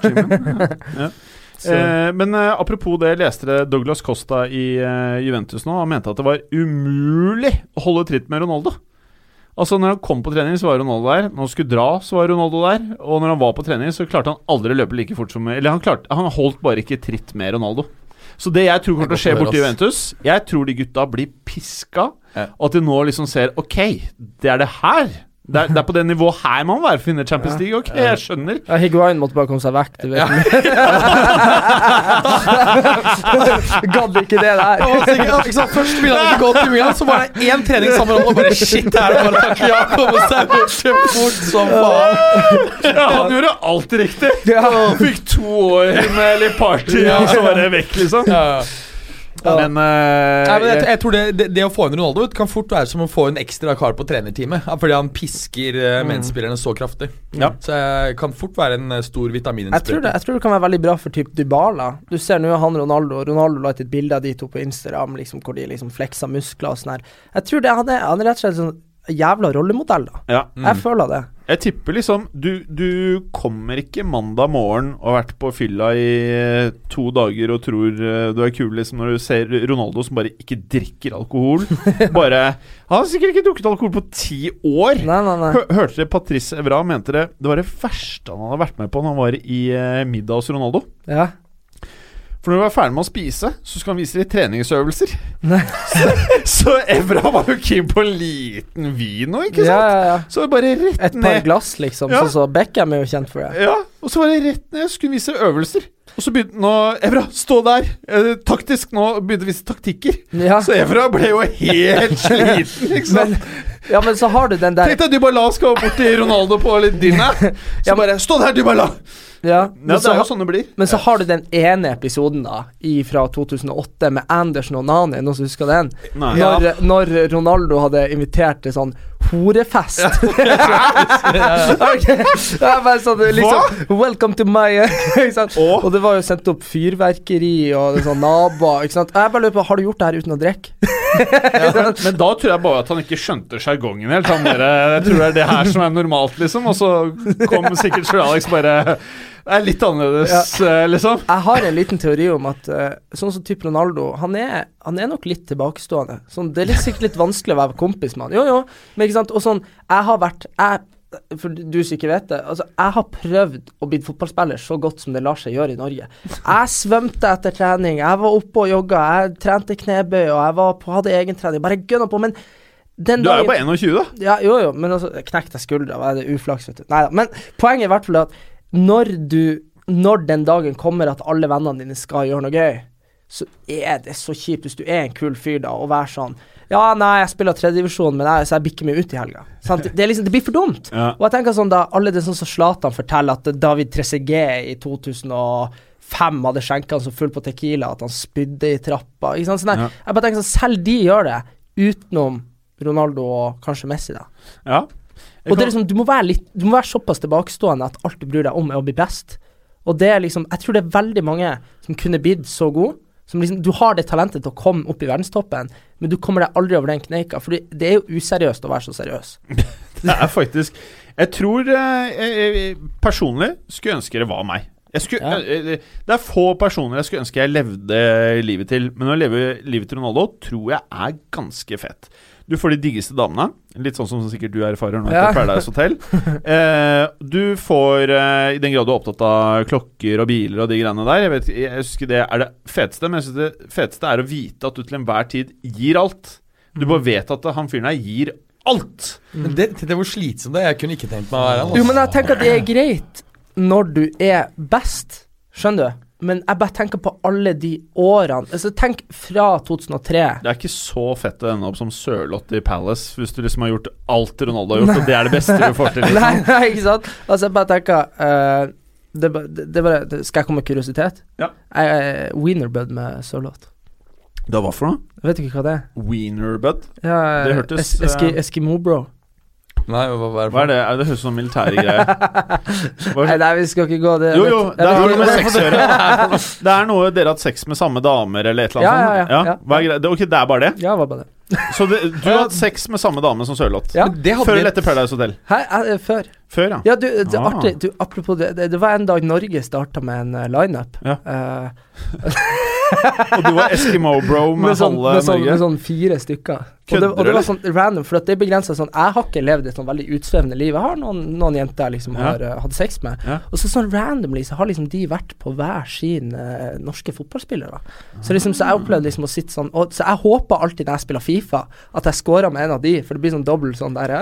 Speaker 2: Ja. *laughs* *laughs* Eh, men eh, apropos det, leste dere Douglas Costa i eh, Juventus nå. Han mente at det var umulig å holde tritt med Ronaldo. Altså Når han kom på trening, så var Ronaldo der. Når han skulle dra, så var Ronaldo der. Og når han var på trening, så klarte han aldri å løpe like fort som Eller han, klarte, han holdt bare ikke tritt med Ronaldo. Så det jeg tror kommer til å skje borti Juventus Jeg tror de gutta blir piska,
Speaker 3: Ja.
Speaker 2: og at de nå liksom ser Ok, det er det her. Det er, det er på det nivået her man må være for å vinne Champions League. Ok, jeg skjønner.
Speaker 5: ja, Higuain måtte bare komme seg vekk. Du vet. *laughs* Gadd ikke det der.
Speaker 3: Ja, ikke sant? Først ville han ikke gå til Milan, så var det én trening sammen og bare shit, her er det bare takk ja, komme seg fort som faen.
Speaker 2: Ja, han gjorde alt riktig.
Speaker 5: Ja.
Speaker 2: Fikk to år med litt party, og så var det vekk, liksom.
Speaker 3: Ja.
Speaker 2: Men, uh,
Speaker 3: Nei, men jeg, jeg tror det, det, det å få inn Ronaldo ut kan fort være som å få en ekstra kar på trenerteamet. Fordi han pisker uh, medspillerne så kraftig.
Speaker 2: Ja.
Speaker 3: Så jeg kan fort være en eh, stor
Speaker 5: Jeg tror, det,
Speaker 3: vitamininnsprøyte.
Speaker 5: jeg tror det kan være veldig bra for typ Dybala. Du ser nå han Ronaldo Ronaldo la ut et bilde av de to på Instagram liksom, hvor de liksom fleksa muskler og sånn her. Jeg tror det, han, er, han er rett og slett sånn jævla rollemodell, da.
Speaker 2: ja.
Speaker 5: Jeg føler det.
Speaker 2: Jeg tipper liksom du, du kommer ikke mandag morgen og har vært på fylla i eh, to dager og tror eh, du er kul, liksom, når du ser Ronaldo som bare ikke drikker alkohol. *laughs* Bare Han har sikkert ikke drukket alkohol på ti år.
Speaker 5: Nei, nei, nei.
Speaker 2: Hørte dere Patrice Evra mente det Det var det verste han hadde vært med på når han var i eh, middag hos Ronaldo.
Speaker 5: Ja.
Speaker 2: For når du er ferdig med å spise, så skal han vise deg treningsøvelser. *laughs* Så, så Evra var jo keen på en liten vino, ikke sant?
Speaker 5: ja, ja.
Speaker 2: Så bare rett ned.
Speaker 5: Et par
Speaker 2: ned.
Speaker 5: glass, liksom.
Speaker 2: Ja.
Speaker 5: Sånn som Beckham er jo kjent for det.
Speaker 2: Ja, og så var det rett ned. Skulle vise øvelser. Og så begynte han å Evra, stå der! Eh, taktisk nå begynte å vise taktikker.
Speaker 5: Ja.
Speaker 2: Så Evra ble jo helt *laughs* sliten, ikke sant?
Speaker 5: ja, men så har du den der
Speaker 2: Tenk deg Dybala skal bort til Ronaldo på litt dinner. *laughs* Så
Speaker 5: Ja.
Speaker 2: bare Stå der, Dybala!
Speaker 5: Ja,
Speaker 2: Ja,
Speaker 5: men,
Speaker 2: det er jo sånn det blir.
Speaker 5: men så har du den ene episoden da i, fra 2008 med Andersen og Nani, noen som husker den?
Speaker 2: Nei.
Speaker 5: Når, når Ronaldo hadde invitert til sånn horefest. *laughs* Ok, det er bare sånn liksom Welcome to my. *laughs* Og det var jo sendt opp fyrverkeri og sånn naboer. Jeg bare lurer på, Har du gjort det her uten å drikke? *laughs*
Speaker 2: Men, men da tror jeg bare at han ikke skjønte sjargongen helt. Han bare, jeg tror det er det her som er normalt, liksom. Og så kom sikkert Sir Alex bare Det er litt annerledes, ja. liksom.
Speaker 5: Jeg har en liten teori om at eh, sånn som type Ronaldo, han er, han er nok litt tilbakestående. Sånn, det er litt, sikkert litt vanskelig å være kompis med han. Jo, jo, men ikke sant. Og sånn, jeg har vært jeg, For du som ikke vet det, altså, jeg har prøvd å bli fotballspiller så godt som det lar seg gjøre i Norge. Jeg svømte etter trening, jeg var oppe og jogga, jeg trente knebøy, og jeg var på, hadde egentrening. Bare gønna på. Men den
Speaker 2: Du er jo bare 21, da.
Speaker 5: ja, jo, jo, men altså, knekte jeg skuldra, var det uflaks, vet du. Nei da. Men poenget er i hvert fall at når du Når den dagen kommer at alle vennene dine skal gjøre noe gøy, så er det så kjipt hvis du er en kul fyr da, og være sånn Ja, nei, jeg spiller tredjedivisjon, men jeg, så jeg bikker meg ut i helga. Det, liksom, det blir for dumt.
Speaker 2: Ja.
Speaker 5: Og jeg tenker sånn da Alle det sånn som Zlatan forteller at David Trezeguet i 2005 hadde skjenka han så full på Tequila at han spydde i trappa. Ikke sant? Sånn der.
Speaker 2: Ja.
Speaker 5: Jeg bare tenker sånn Selv de gjør det, utenom Ronaldo og kanskje Messi, da.
Speaker 2: Ja.
Speaker 5: Og det er liksom, du må være litt Du må være såpass tilbakestående at alt du bryr deg om, er å bli best. Og det er liksom Jeg tror det er veldig mange som kunne blitt så god. Som liksom, du har det talentet til å komme opp i verdenstoppen, men du kommer deg aldri over den kneika. For det er jo useriøst å være så seriøs. *laughs*
Speaker 2: Det er faktisk Jeg tror eh, jeg, personlig skulle ønske det var meg. Jeg skulle,
Speaker 5: Ja.
Speaker 2: eh, eh, det er få personer jeg skulle ønske jeg levde livet til, men å leve livet til Ronaldo tror jeg er ganske fett. Du får de diggeste damene, litt sånn som sikkert du erfarer nå
Speaker 5: Ja.
Speaker 2: etter Paradise Hotel. *laughs* Eh, du får, eh, i den grad du er opptatt av klokker og biler og de greiene der Jeg vet, jeg husker det er det feteste, men jeg synes det feteste er å vite at du til enhver tid gir alt. Du bare vet at han fyren her gir alt.
Speaker 3: Men det, det hvor slitsomt det er. Jeg kunne ikke tenkt meg å være han.
Speaker 5: Jo,
Speaker 3: altså.
Speaker 5: men jeg tenker at det er greit når du er best, skjønner du? Men jeg bare tenker på alle de årene Altså, tenk fra 2003.
Speaker 2: Det er ikke så fett å ende opp som Sørloth i Palace hvis du liksom har gjort alt Ronaldo har gjort, og det er det beste du får til. *laughs* Liksom.
Speaker 5: Nei, nei, ikke sant? Altså, jeg bare tenker uh, det, det, det bare, Skal jeg komme med kuriositet?
Speaker 2: Ja.
Speaker 5: Jeg er Wienerbud med Sørloth.
Speaker 2: Det var hva for noe?
Speaker 5: Vet ikke hva det er?
Speaker 2: Wienerbud?
Speaker 5: Ja,
Speaker 2: Det hørtes,
Speaker 5: eski,
Speaker 2: eh,
Speaker 5: Eskimo-bro.
Speaker 3: Nei, hva, hva er det
Speaker 2: Hva er det? Er det høres ut som militære greier. *laughs*
Speaker 5: Nei, nei, vi skal ikke gå det
Speaker 2: Jo, jo, det
Speaker 5: er
Speaker 2: noe med sex å gjøre. *laughs* Det er noe dere har hatt sex med samme damer eller et eller annet
Speaker 5: ja, ja, ja.
Speaker 2: Hva er? Det- Ok, det er bare det?
Speaker 5: Ja, hva var det?
Speaker 2: Så det, du har hatt sex med samme dame som Sørloth?
Speaker 5: Ja.
Speaker 3: Det
Speaker 2: Før eller etter Paradise Hotel?
Speaker 5: Hæ? Eh, før?
Speaker 2: Før, ja.
Speaker 5: Ja, du, det
Speaker 2: Ah.
Speaker 5: artig. Du, apropos det, det, det var en dag Norge starta med en uh, lineup.
Speaker 2: Ja.
Speaker 5: Eh, *laughs*
Speaker 2: Og du var Eskimo-bro med,
Speaker 5: med, sånn,
Speaker 2: halve
Speaker 5: med, sånn,
Speaker 2: Norge.
Speaker 5: med sånn fire stykker. Og det, og det var sånn random, for det begrensa sånn Jeg har ikke levd et sånn veldig utsvevende liv. Jeg har noen, noen jenter jeg liksom
Speaker 2: Ja.
Speaker 5: har uh, hatt sex med.
Speaker 2: Ja.
Speaker 5: Og så sånn randomly så har liksom de vært på hver sin uh, norske fotballspillere. Så liksom Så jeg opplevde liksom å sitte sånn og, Så jeg håper alltid når jeg spiller Fifa, at jeg scorer med en av de, for det blir sånn dobbelt sånn der *laughs*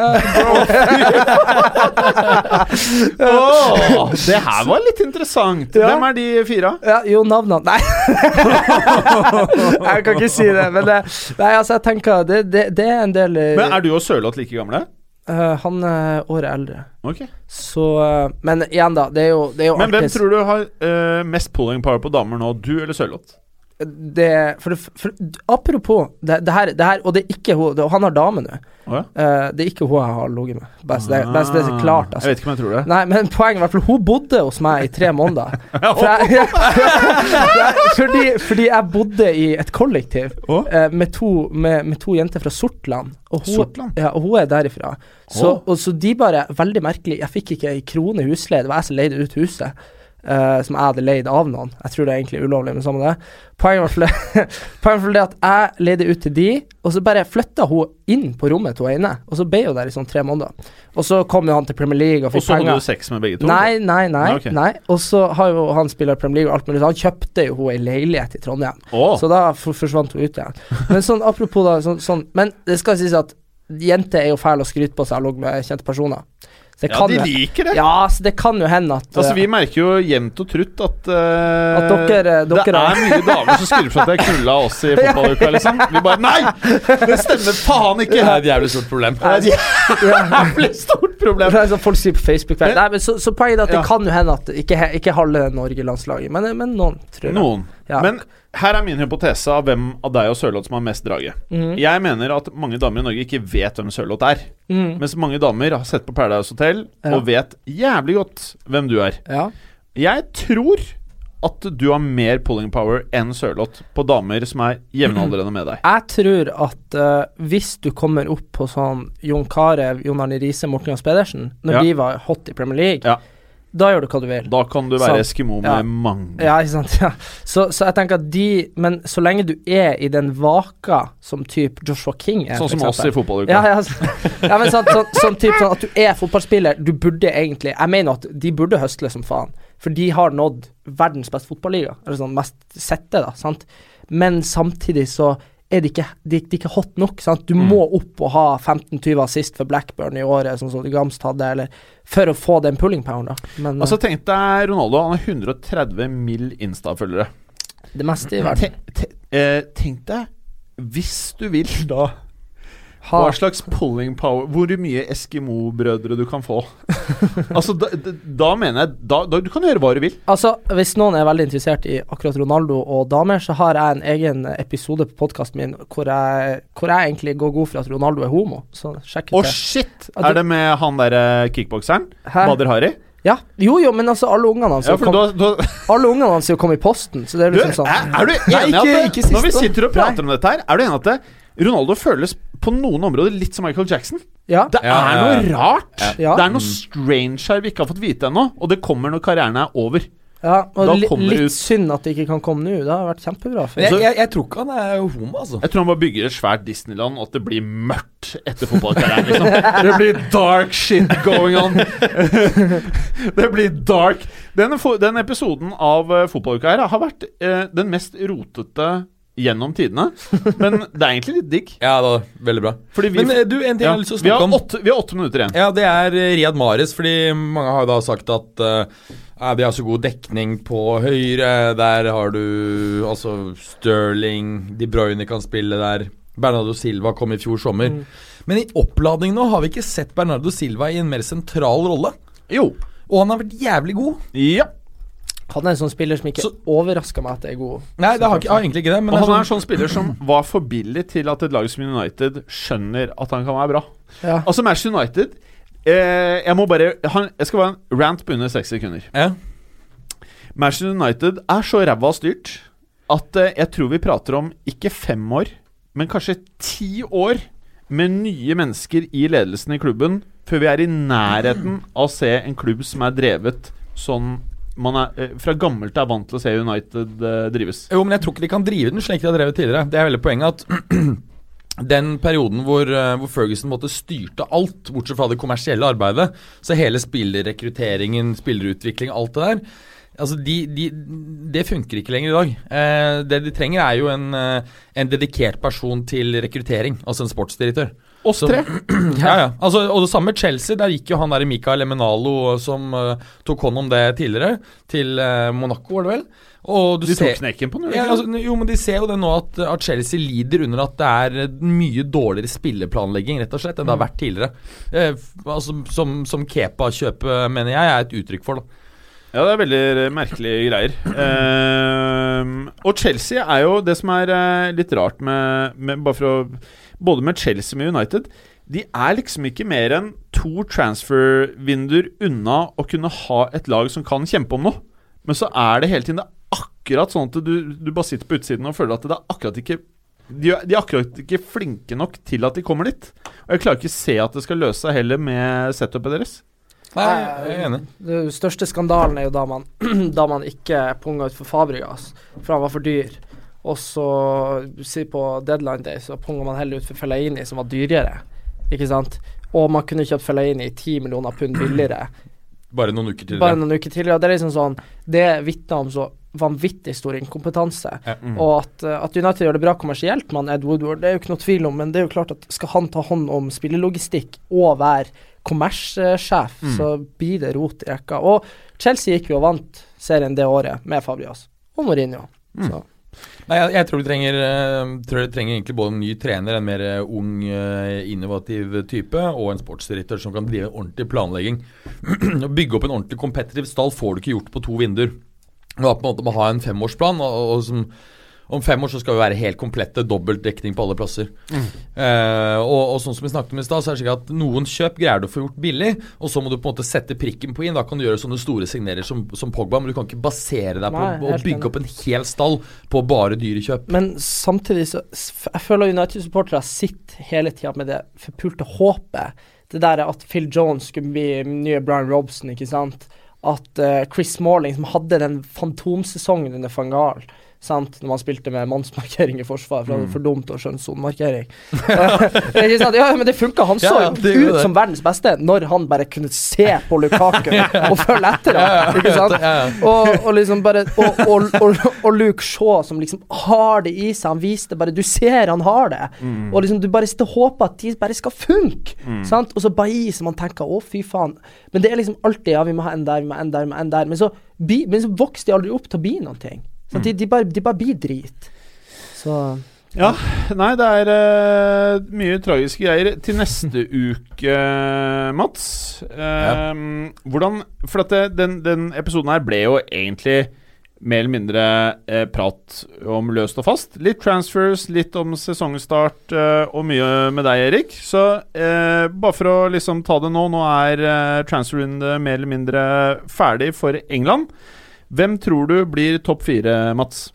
Speaker 2: Åh, det her var litt interessant.
Speaker 5: Ja.
Speaker 2: Hvem er de fire?
Speaker 5: Ja, jo, navnene Nei. *laughs* jeg kan ikke si det, men det, Nei, altså, jeg tenker Det, det, det er en del eh,
Speaker 2: Men Er du og Sørloth like gamle?
Speaker 5: Uh, Han er året eldre.
Speaker 2: Okay.
Speaker 5: Så eh, Men igjen, da. Det er jo, det er jo
Speaker 2: Men hvem tror du har uh, mest pulling power på damer nå? Du eller Sørloth?
Speaker 5: Det, for, for, Apropos det, det, her, det her Og det er ikke hun Han har dame nå.
Speaker 2: Oh, ja?
Speaker 5: uh, det er ikke hun jeg har ligget med. Bare så det, bare det er klart.
Speaker 2: Jeg
Speaker 5: Altså.
Speaker 2: vet ikke om jeg tror det.
Speaker 5: Nei, men poenget i hvert fall Hun bodde hos meg i tre måneder. *laughs* Jeg, *laughs* fordi, fordi jeg bodde i et kollektiv
Speaker 2: oh.
Speaker 5: uh, med, to, med, med to jenter fra Sortland. Og hun,
Speaker 2: Sortland?
Speaker 5: Ja, og hun er derifra. Så,
Speaker 2: oh.
Speaker 5: og så de bare Veldig merkelig. Jeg fikk ikke ei krone i husleie. Det var jeg som leide ut huset. Eh, som jeg hadde leid av noen. Jeg tror det er egentlig ulovlig, men samme det. Poenget var *laughs* poenget var det at jeg leide ut til de, og så bare flytta hun inn på rommet hun er inne. Og så ble hun der i sånn tre måneder. Og så kom jo han til Premier League og
Speaker 2: Og så hadde du sex med begge to?
Speaker 5: Nei, nei, nei.
Speaker 2: Nei, okay.
Speaker 5: nei. Og så har jo han spiller Premier League og alt mulig. så Han kjøpte jo hun ei leilighet i Trondheim.
Speaker 2: Oh.
Speaker 5: Så da forsvant hun ut igjen. Men sånn apropos da, sånn, sånn Men det skal sies at jenter er jo fæle å skryte på seg og ligge med kjente personer. Så det
Speaker 2: ja,
Speaker 5: kan
Speaker 2: de liker det.
Speaker 5: Ja, så det kan jo hende at
Speaker 2: Altså,
Speaker 5: eh,
Speaker 2: Vi merker jo jevnt og trutt at, uh,
Speaker 5: At dere-
Speaker 2: Det er mye damer som skriver for at jeg knulla oss i *laughs* fotballuka, liksom. Vi bare Nei! Det stemmer faen ikke!
Speaker 3: Det er et jævlig stort problem.
Speaker 2: Det er et jævlig *laughs* *laughs* stort problem.
Speaker 5: det er sånn folk sier på Facebook
Speaker 2: Men-
Speaker 5: Nei, men så, så poenget er at det
Speaker 2: Ja.
Speaker 5: kan jo hende at ikke, ikke halve Norge-landslaget, men, men noen, tror jeg.
Speaker 2: Noen.
Speaker 5: Ja.
Speaker 2: Men her er min hypotese av hvem av deg og Sørloth som har mest drage.
Speaker 5: Mm.
Speaker 2: Jeg mener at mange damer i Norge ikke vet hvem Sørloth er.
Speaker 5: Mm.
Speaker 2: Mens mange damer har sett på Paradise Hotel
Speaker 5: Ja.
Speaker 2: og vet jævlig godt hvem du er.
Speaker 5: Ja.
Speaker 2: Jeg tror at du har mer pulling power enn Sørloth på damer som er jevnaldrende med deg.
Speaker 5: Jeg tror at uh, hvis du kommer opp på sånn Jon Carew, Jon Arne Riise, Morten Gahns Pedersen, når
Speaker 2: Ja.
Speaker 5: de var hot i Premier League,
Speaker 2: Ja.
Speaker 5: Da gjør du hva du vil.
Speaker 2: Da kan du være
Speaker 5: Sant.
Speaker 2: Eskimo med
Speaker 5: Ja.
Speaker 2: mange.
Speaker 5: Ja, ikke sant. *laughs* Ja. Så, så jeg tenker at de Men så lenge du er i den vaka som type Joshua King er,
Speaker 2: Sånn som oss i fotballuka.
Speaker 5: Ja, ja, så- *laughs* ja, men sånn, sånn, sånn type sånn at du er fotballspiller. Du burde egentlig Jeg mener at de burde høstle som faen. For de har nådd verdens beste fotballiga. Eller sånn mest sette, da. Sant? Men samtidig så er de ikke, de, de er ikke hot nok. Sant? Du
Speaker 2: Mm.
Speaker 5: må opp og ha 15-20 assist for Blackburn i året, sånn som Gamst hadde, eller for å få den pulling da. Men
Speaker 2: Altså Tenk deg Ronaldo. Han har 130 mill. Insta-følgere.
Speaker 5: eh, det meste i verden.
Speaker 2: Tenk, tenk, eh, Tenk deg, hvis du vil da Hva slags pulling power Hvor mye Eskimo-brødre du kan få. *laughs* altså, da, da, mener jeg da, da, Du kan gjøre hva du vil.
Speaker 5: Altså, hvis noen er veldig interessert i akkurat Ronaldo og damer, så har jeg en egen episode på podkasten min hvor jeg, hvor jeg egentlig går god for at Ronaldo er homo. Så sjekk
Speaker 2: ut
Speaker 5: ut det.
Speaker 2: shit!
Speaker 5: Ja, du-
Speaker 2: Er det med han derre kickbokseren?
Speaker 5: Hæ?
Speaker 2: Bader Hari?
Speaker 5: Ja. Jo, jo, men altså, alle ungene hans
Speaker 2: Ja,
Speaker 5: kom,
Speaker 2: du, har- du, har- *laughs*
Speaker 5: Alle ungene hans jo kommet i posten, så det er
Speaker 2: du,
Speaker 5: liksom sånn
Speaker 2: er, er du enig i
Speaker 3: ikke-
Speaker 2: at det, Når vi sitter og prater om dette her, er du enig at det, Ronaldo føles på noen områder litt som Michael Jackson?
Speaker 5: Ja.
Speaker 2: Det
Speaker 3: Ja,
Speaker 2: er
Speaker 3: ja,
Speaker 2: noe rart.
Speaker 5: Ja.
Speaker 2: Det er noe strange her vi ikke har fått vite ennå, og det kommer når karrieren er over.
Speaker 5: ja og li, litt
Speaker 2: ut-
Speaker 5: synd at det ikke kan komme nå. Det har vært kjempebra. For
Speaker 3: jeg, jeg, jeg tror ikke han er homo, altså.
Speaker 2: Jeg tror han bare bygger et svært Disneyland, og at det blir mørkt etter fotballkarrieren. Liksom. *laughs* Det blir dark shit going on. *laughs* det blir dark. Den, den episoden av uh, fotballuka her har vært uh, den mest rotete gjennom tidene. Men det er egentlig litt digg.
Speaker 3: Ja, da, veldig bra.
Speaker 2: Fordi vi,
Speaker 3: Men eh, du, en ting
Speaker 2: ja,
Speaker 3: jeg har lyst til å snakke om.
Speaker 2: åtte, vi har åtte minutter igjen.
Speaker 3: Ja, det er eh, Riyad Maris fordi mange har jo da sagt at uh, de har så god dekning på høyre. Der har du altså Sterling, De Bruyne kan spille der. Bernardo Silva kom i fjor sommer.
Speaker 5: Mm.
Speaker 3: Men i oppladning nå har vi ikke sett Bernardo Silva i en mer sentral rolle.
Speaker 2: Jo.
Speaker 3: Og han har vært jævlig god.
Speaker 2: Ja.
Speaker 5: Han er en sånn spiller som ikke
Speaker 3: Så-
Speaker 5: overrasker meg at det er god.
Speaker 3: Nei, det har, ikke, har egentlig ikke det. Men
Speaker 2: Og
Speaker 3: det
Speaker 2: han er
Speaker 3: er
Speaker 2: en sånn spiller som var for billig til at et lag som United skjønner at han kan være bra.
Speaker 5: Ja.
Speaker 2: Altså Manchester United eh, Jeg må bare han, Jeg skal være en rant på under seks sekunder.
Speaker 3: ja.
Speaker 2: Manchester United er så ræva styrt at eh, jeg tror vi prater om ikke fem år, men kanskje ti år med nye mennesker i ledelsen i klubben før vi er i nærheten av å se en klubb som er drevet sånn man er, eh, fra gammelt er vant til å se United eh, drives.
Speaker 3: Jo, men jeg tror ikke de kan drive den slik de har drevet tidligere. Det er veldig poenget at *clears throat* den perioden hvor, eh, hvor Ferguson måtte styrte alt, bortsett fra det kommersielle arbeidet, så hele spillerrekrutteringen, spillerutvikling, alt det der Altså, de, de, Det funker ikke lenger i dag. Eh, det de trenger, er jo en, en dedikert person til rekruttering, altså en sportsdirektør.
Speaker 2: Oss
Speaker 3: Så-
Speaker 2: tre. *clears throat*
Speaker 3: Ja, ja. Altså, og det samme med Chelsea. Der gikk jo han der Mikael Emenalo som uh, tok hånd om det tidligere, til uh, Monaco, var det vel. Og du
Speaker 2: De
Speaker 3: ser
Speaker 2: tok knekken på den.
Speaker 3: ja, altså, jo, men de ser jo det nå at, at Chelsea lider under at det er eh, mye dårligere spilleplanlegging rett og slett enn det har vært tidligere. Eh, altså, som, som Kepa-kjøpet, mener jeg, er et uttrykk for. da
Speaker 2: Ja, det er veldig merkelige greier. Ehm, og Chelsea er jo det som er eh, litt rart med, med Bare for å Både med Chelsea og United. De er liksom ikke mer enn to transfer-vinduer unna å kunne ha et lag som kan kjempe om noe. Men så er det hele tiden det er akkurat sånn at du, du bare sitter på utsiden og føler at det er akkurat ikke de, de er akkurat ikke flinke nok til at de kommer dit. Og jeg klarer ikke se at det skal løse seg heller med setupet deres.
Speaker 3: Nei, jeg er enig.
Speaker 5: Den største skandalen er jo da man, *clears throat* da man ikke punga ut for Fabregas, for han var for dyr. Og så, si på deadline day, så punga man heller ut for Fellaini, som var dyrere. Ikke sant? Og man kunne kjøpt Fellaini ti millioner pund billigere *clears throat*
Speaker 3: Bare noen uker tidligere.
Speaker 5: bare noen uker tidligere. Det er liksom sånn Det vitner om så vanvittig stor inkompetanse.
Speaker 3: Ja.
Speaker 5: Og at, eh, at United gjør det bra kommersielt med Ed Woodward, det er jo ikke noe tvil om, men det er jo klart at skal han ta hånd om spillelogistikk og være kommerssjef, så blir det rot i rekka. Og Chelsea gikk jo og vant serien det året med Fabrias og Mourinho. Så.
Speaker 3: Nei, jeg, jeg tror, de trenger, eh, tror de trenger egentlig både en ny trener, en mer eh, ung, eh, innovativ type, og en sportsdirektør som kan drive ordentlig planlegging. *clears throat* Å bygge opp en ordentlig competitive stall får du ikke gjort på to vinduer. Du har på en måte må ha en femårsplan, og, og som, om fem år så skal vi være helt komplette, dobbelt dekning på alle plasser. Eh, og, og sånn som vi snakket om i stad, så er det slik at noen kjøp greier du å få gjort billig, og så må du på en måte sette prikken på inn. Da kan du gjøre sånne store signerer som, som Pogba, men du kan ikke basere deg
Speaker 5: Nei,
Speaker 3: på å bygge opp en hel stall på bare dyre kjøp.
Speaker 5: Men samtidig så Jeg føler United-supportere sitter hele tida med det forpulte håpet. Det der at Phil Jones skulle bli nye Brian Robson, ikke sant. At uh, Chris Smalling, som hadde den fantomsesongen under van Gaal Sant? Når man spilte med mannsmarkering i forsvar, for det var for dumt å skjønne sonemarkering. *laughs* Ja, men det funka. Han så
Speaker 3: Ja, det
Speaker 5: ut
Speaker 3: det.
Speaker 5: som verdens beste når han bare kunne se på Lukaku *laughs* og følge etter ham. Ikke sant? Og, og liksom bare og, og, og, Luke Shaw som liksom har det i seg. Han viste bare Du ser han har det. Og liksom du bare sitter og håper at de bare skal funke. Sant? Og så Bailly som man tenker å, fy faen. Men det er liksom alltid ja, vi må ha en der, vi må ha en der, vi må ha en der. Men så, men så vokser de aldri opp til å bli noen ting. Sant? De, de, bare, de bare blir drit. Så
Speaker 2: Ja, nei, det er uh, mye tragiske greier. Til neste *laughs* uke, Mats eh, Hvordan For at det, den, den episoden her ble jo egentlig mer eller mindre eh, prat om løst og fast. Litt transfers, litt om sesongstart eh, og mye med deg, Erik. Så eh, bare for å liksom ta det nå Nå er eh, transferrunde mer eller mindre ferdig for England. Hvem tror du blir topp fire, Mats?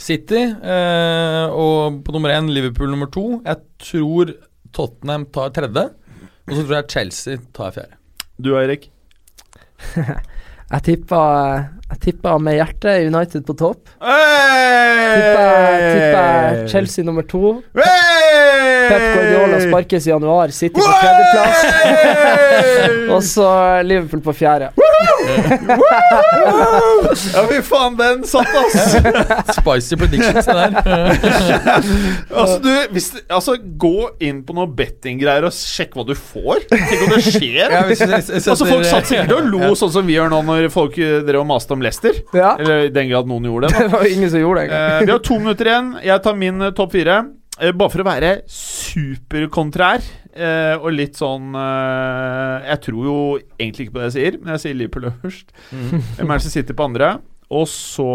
Speaker 3: City eh, og på nummer én Liverpool nummer to. Jeg tror Tottenham tar tredje. Og så tror jeg Chelsea tar fjerde.
Speaker 2: Du, Erik? *laughs*
Speaker 5: jeg tippa Jeg tippa med hjertet United på topp.
Speaker 2: Hey!
Speaker 5: Tippa, tippa Chelsea nummer to. Pep Guardiola sparkes i januar, City på tredjeplass. *laughs* Og så Liverpool på fjerde.
Speaker 2: Ja, fy faen, den satt, ass! *laughs*
Speaker 3: Spicy predictions, det der. *laughs*
Speaker 2: altså, du, hvis, altså, gå inn på noen bettinggreier og sjekk hva du får. Tenk om det skjer.
Speaker 3: Ja, hvis- hvis- hvis-
Speaker 2: altså, folk satt sikkert og lo sånn som vi gjør nå når folk eh, drev og maste om Lester.
Speaker 5: Ja.
Speaker 2: Eller i den grad noen gjorde det. da *laughs*
Speaker 5: Det var jo ingen som gjorde det
Speaker 2: Eh, vi har to minutter igjen. Jeg tar min eh, topp fire. Eh, bare for å være superkontrær eh, og litt sånn eh, Jeg tror jo egentlig ikke på det jeg sier, men jeg sier Liverpool *laughs* først.
Speaker 3: Mm.
Speaker 2: Manchester City på andre. Og så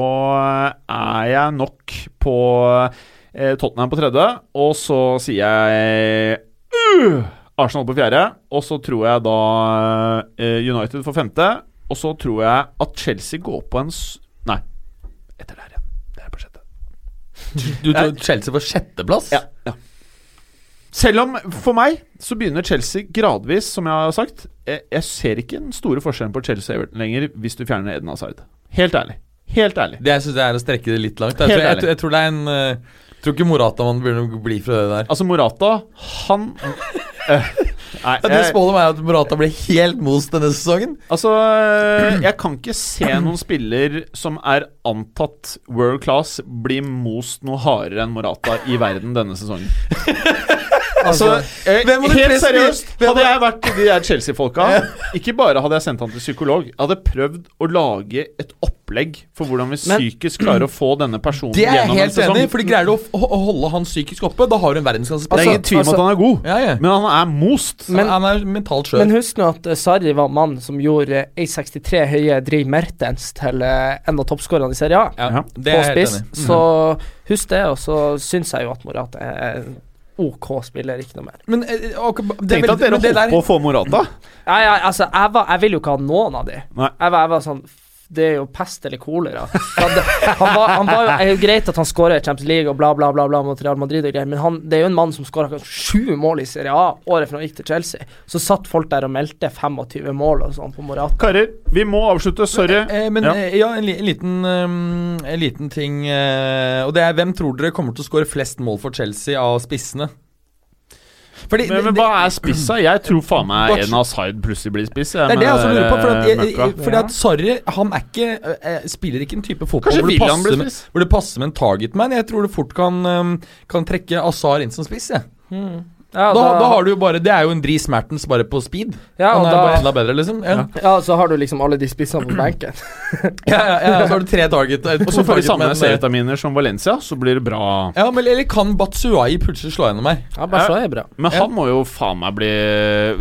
Speaker 2: er jeg nok på eh, Tottenham på tredje. Og så sier jeg uh, Arsenal på fjerde. Og så tror jeg da eh, United for femte. Og så tror jeg at Chelsea går på en Nei, etter der igjen. Det er på sjette.
Speaker 3: Du tror Chelsea får sjetteplass?
Speaker 2: Ja, ja. Selv om for meg så begynner Chelsea gradvis, som jeg har sagt Jeg, jeg ser ikke den store forskjellen på Chelsea og Everton lenger hvis du fjerner Eden Hazard. Helt ærlig. Helt ærlig.
Speaker 3: Det jeg syns er å strekke det litt langt. Jeg,
Speaker 2: Helt
Speaker 3: tror, jeg, jeg, tror det er en eh, Jeg tror ikke Morata man begynner å bli fra det der.
Speaker 2: Altså, Morata, han eh, Nei,
Speaker 3: Ja, spådde meg at Morata blir helt most denne sesongen.
Speaker 2: altså eh, Jeg kan ikke se noen spiller som er antatt world class, bli most noe hardere enn Morata i verden denne sesongen. *laughs* Altså, eh,
Speaker 3: Hvem var
Speaker 2: helt seriøst,
Speaker 3: hvem
Speaker 2: hadde jeg vært de der Chelsea-folka Ikke bare hadde jeg sendt han til psykolog, jeg hadde prøvd å lage et opplegg for hvordan vi
Speaker 5: Men-
Speaker 2: psykisk klarer å få denne personen
Speaker 3: Det er jeg helt enig i, for greier du å, holde han psykisk oppe. Da har du en
Speaker 2: Det
Speaker 3: verdensklassespiller.
Speaker 2: er ingen tvil om at han er god,
Speaker 3: ja, ja.
Speaker 2: men han er most.
Speaker 5: Men-
Speaker 3: han er mentalt skjør.
Speaker 5: Men husk nå at uh, Sarri var mannen som gjorde A63 høye Dri Mertens til eh, en av toppskårerne i Serie A.
Speaker 3: ja,
Speaker 2: Ja.
Speaker 3: det
Speaker 5: på
Speaker 3: er jeg helt
Speaker 5: spiss.
Speaker 3: enig i.
Speaker 5: Så husk det, og så syns jeg jo at Morata er en OK spiller, ikke noe mer.
Speaker 3: Men okay, det er
Speaker 2: Tenk deg at dere holdt på å få Morata.
Speaker 5: Nei, altså, jeg, var, jeg vil jo ikke ha noen av de.
Speaker 2: Nei.
Speaker 5: Jeg var, jeg var sånn Det er jo pest eller kolera. Han, han, var, han var jo, er jo greit at han skårer Champions League og bla, bla, bla, bla mot Real Madrid og greier, men han, det er jo en mann som skåra sju mål i Serie A året før han gikk til Chelsea. Så satt folk der og meldte 25 mål og sånn på Morata.
Speaker 2: Karer, vi må avslutte. Sorry.
Speaker 3: Eh, men
Speaker 2: Ja.
Speaker 3: eh, ja, en, li- en, liten, um, en liten ting uh, Og det er hvem tror dere kommer til å skåre flest mål for Chelsea av spissene? Fordi
Speaker 2: Men, men hva er spissa? Jeg tror faen meg en Hazard plutselig blir spiss. jeg,
Speaker 3: det er det jeg også lurer på. Fordi at, jeg, jeg, fordi at Sarri han er ikke eh, spiller ikke en type fotball hvor det, passer
Speaker 2: blir
Speaker 3: med,
Speaker 2: spiss?
Speaker 3: hvor det passer med en targetman. Jeg tror det fort kan, eh, kan trekke Asar inn som spiss. jeg.
Speaker 5: Ja,
Speaker 3: Da, da har du jo bare Det er jo en Dris Mertens bare på speed.
Speaker 5: ja,
Speaker 3: Han
Speaker 5: er
Speaker 3: er bare enda bedre, liksom. Ja,
Speaker 5: ja, så har du liksom alle de spissene på benken. *laughs*
Speaker 3: ja, ja, ja, Så har du tre target.
Speaker 2: Og så får
Speaker 3: vi
Speaker 2: samme C-vitaminer som Valencia, så blir det bra.
Speaker 3: Ja, men Eller kan Batsuai plutselig slå gjennom her?
Speaker 5: Ja, Batsuai er bra.
Speaker 2: Men han må jo faen meg bli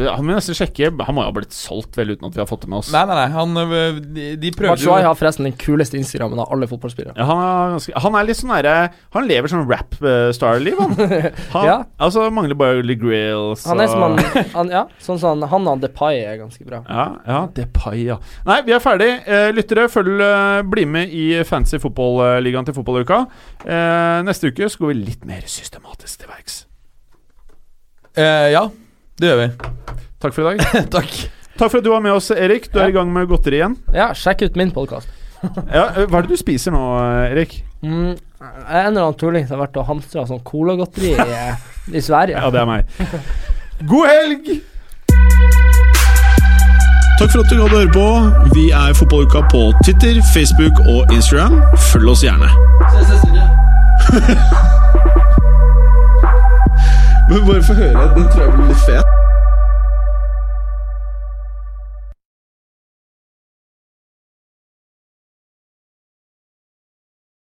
Speaker 2: Han må nesten sjekke. Han må jo ha blitt solgt vel uten at vi har fått det med oss.
Speaker 3: Nei, nei, nei. Han, øh, de, de prøvde
Speaker 5: Batshuayi har forresten den kuleste Instagrammen av alle fotballspillere.
Speaker 2: Ja, han, er ganske, han er litt sånn derre Han lever sånn rap-star-liv, han. *laughs* han
Speaker 5: Ja.
Speaker 2: Altså mangler bare litt grills
Speaker 5: Han er som han, *laughs* han Ja, sånn som han, han og Depay er ganske bra.
Speaker 2: Ja, ja, Depay, ja. Nei, vi er ferdig. Eh, lyttere, følg eh, Bli med i fancy fotballigaen til fotballuka. Eh, neste uke så går vi litt mer systematisk til verks.
Speaker 3: Eh, Ja, det gjør vi.
Speaker 2: Takk for i dag. *laughs*
Speaker 3: Takk.
Speaker 2: Takk for at du var med oss, Erik. Du er i gang med godteri igjen.
Speaker 5: Ja, sjekk ut min podkast.
Speaker 2: Ja, eh, hva er det du spiser nå, eh, Erik?
Speaker 5: Mm, en eller annen tulling som har vært og hamstra sånn colagodteri i, i Sverige.
Speaker 2: Ja, det er meg. *laughs* God helg! Takk for at du hadde høre på. Vi er Fotballuka på Twitter, Facebook og Instagram. Følg oss gjerne. Se, se, se, Men bare få høre. Den tror jeg blir litt fet.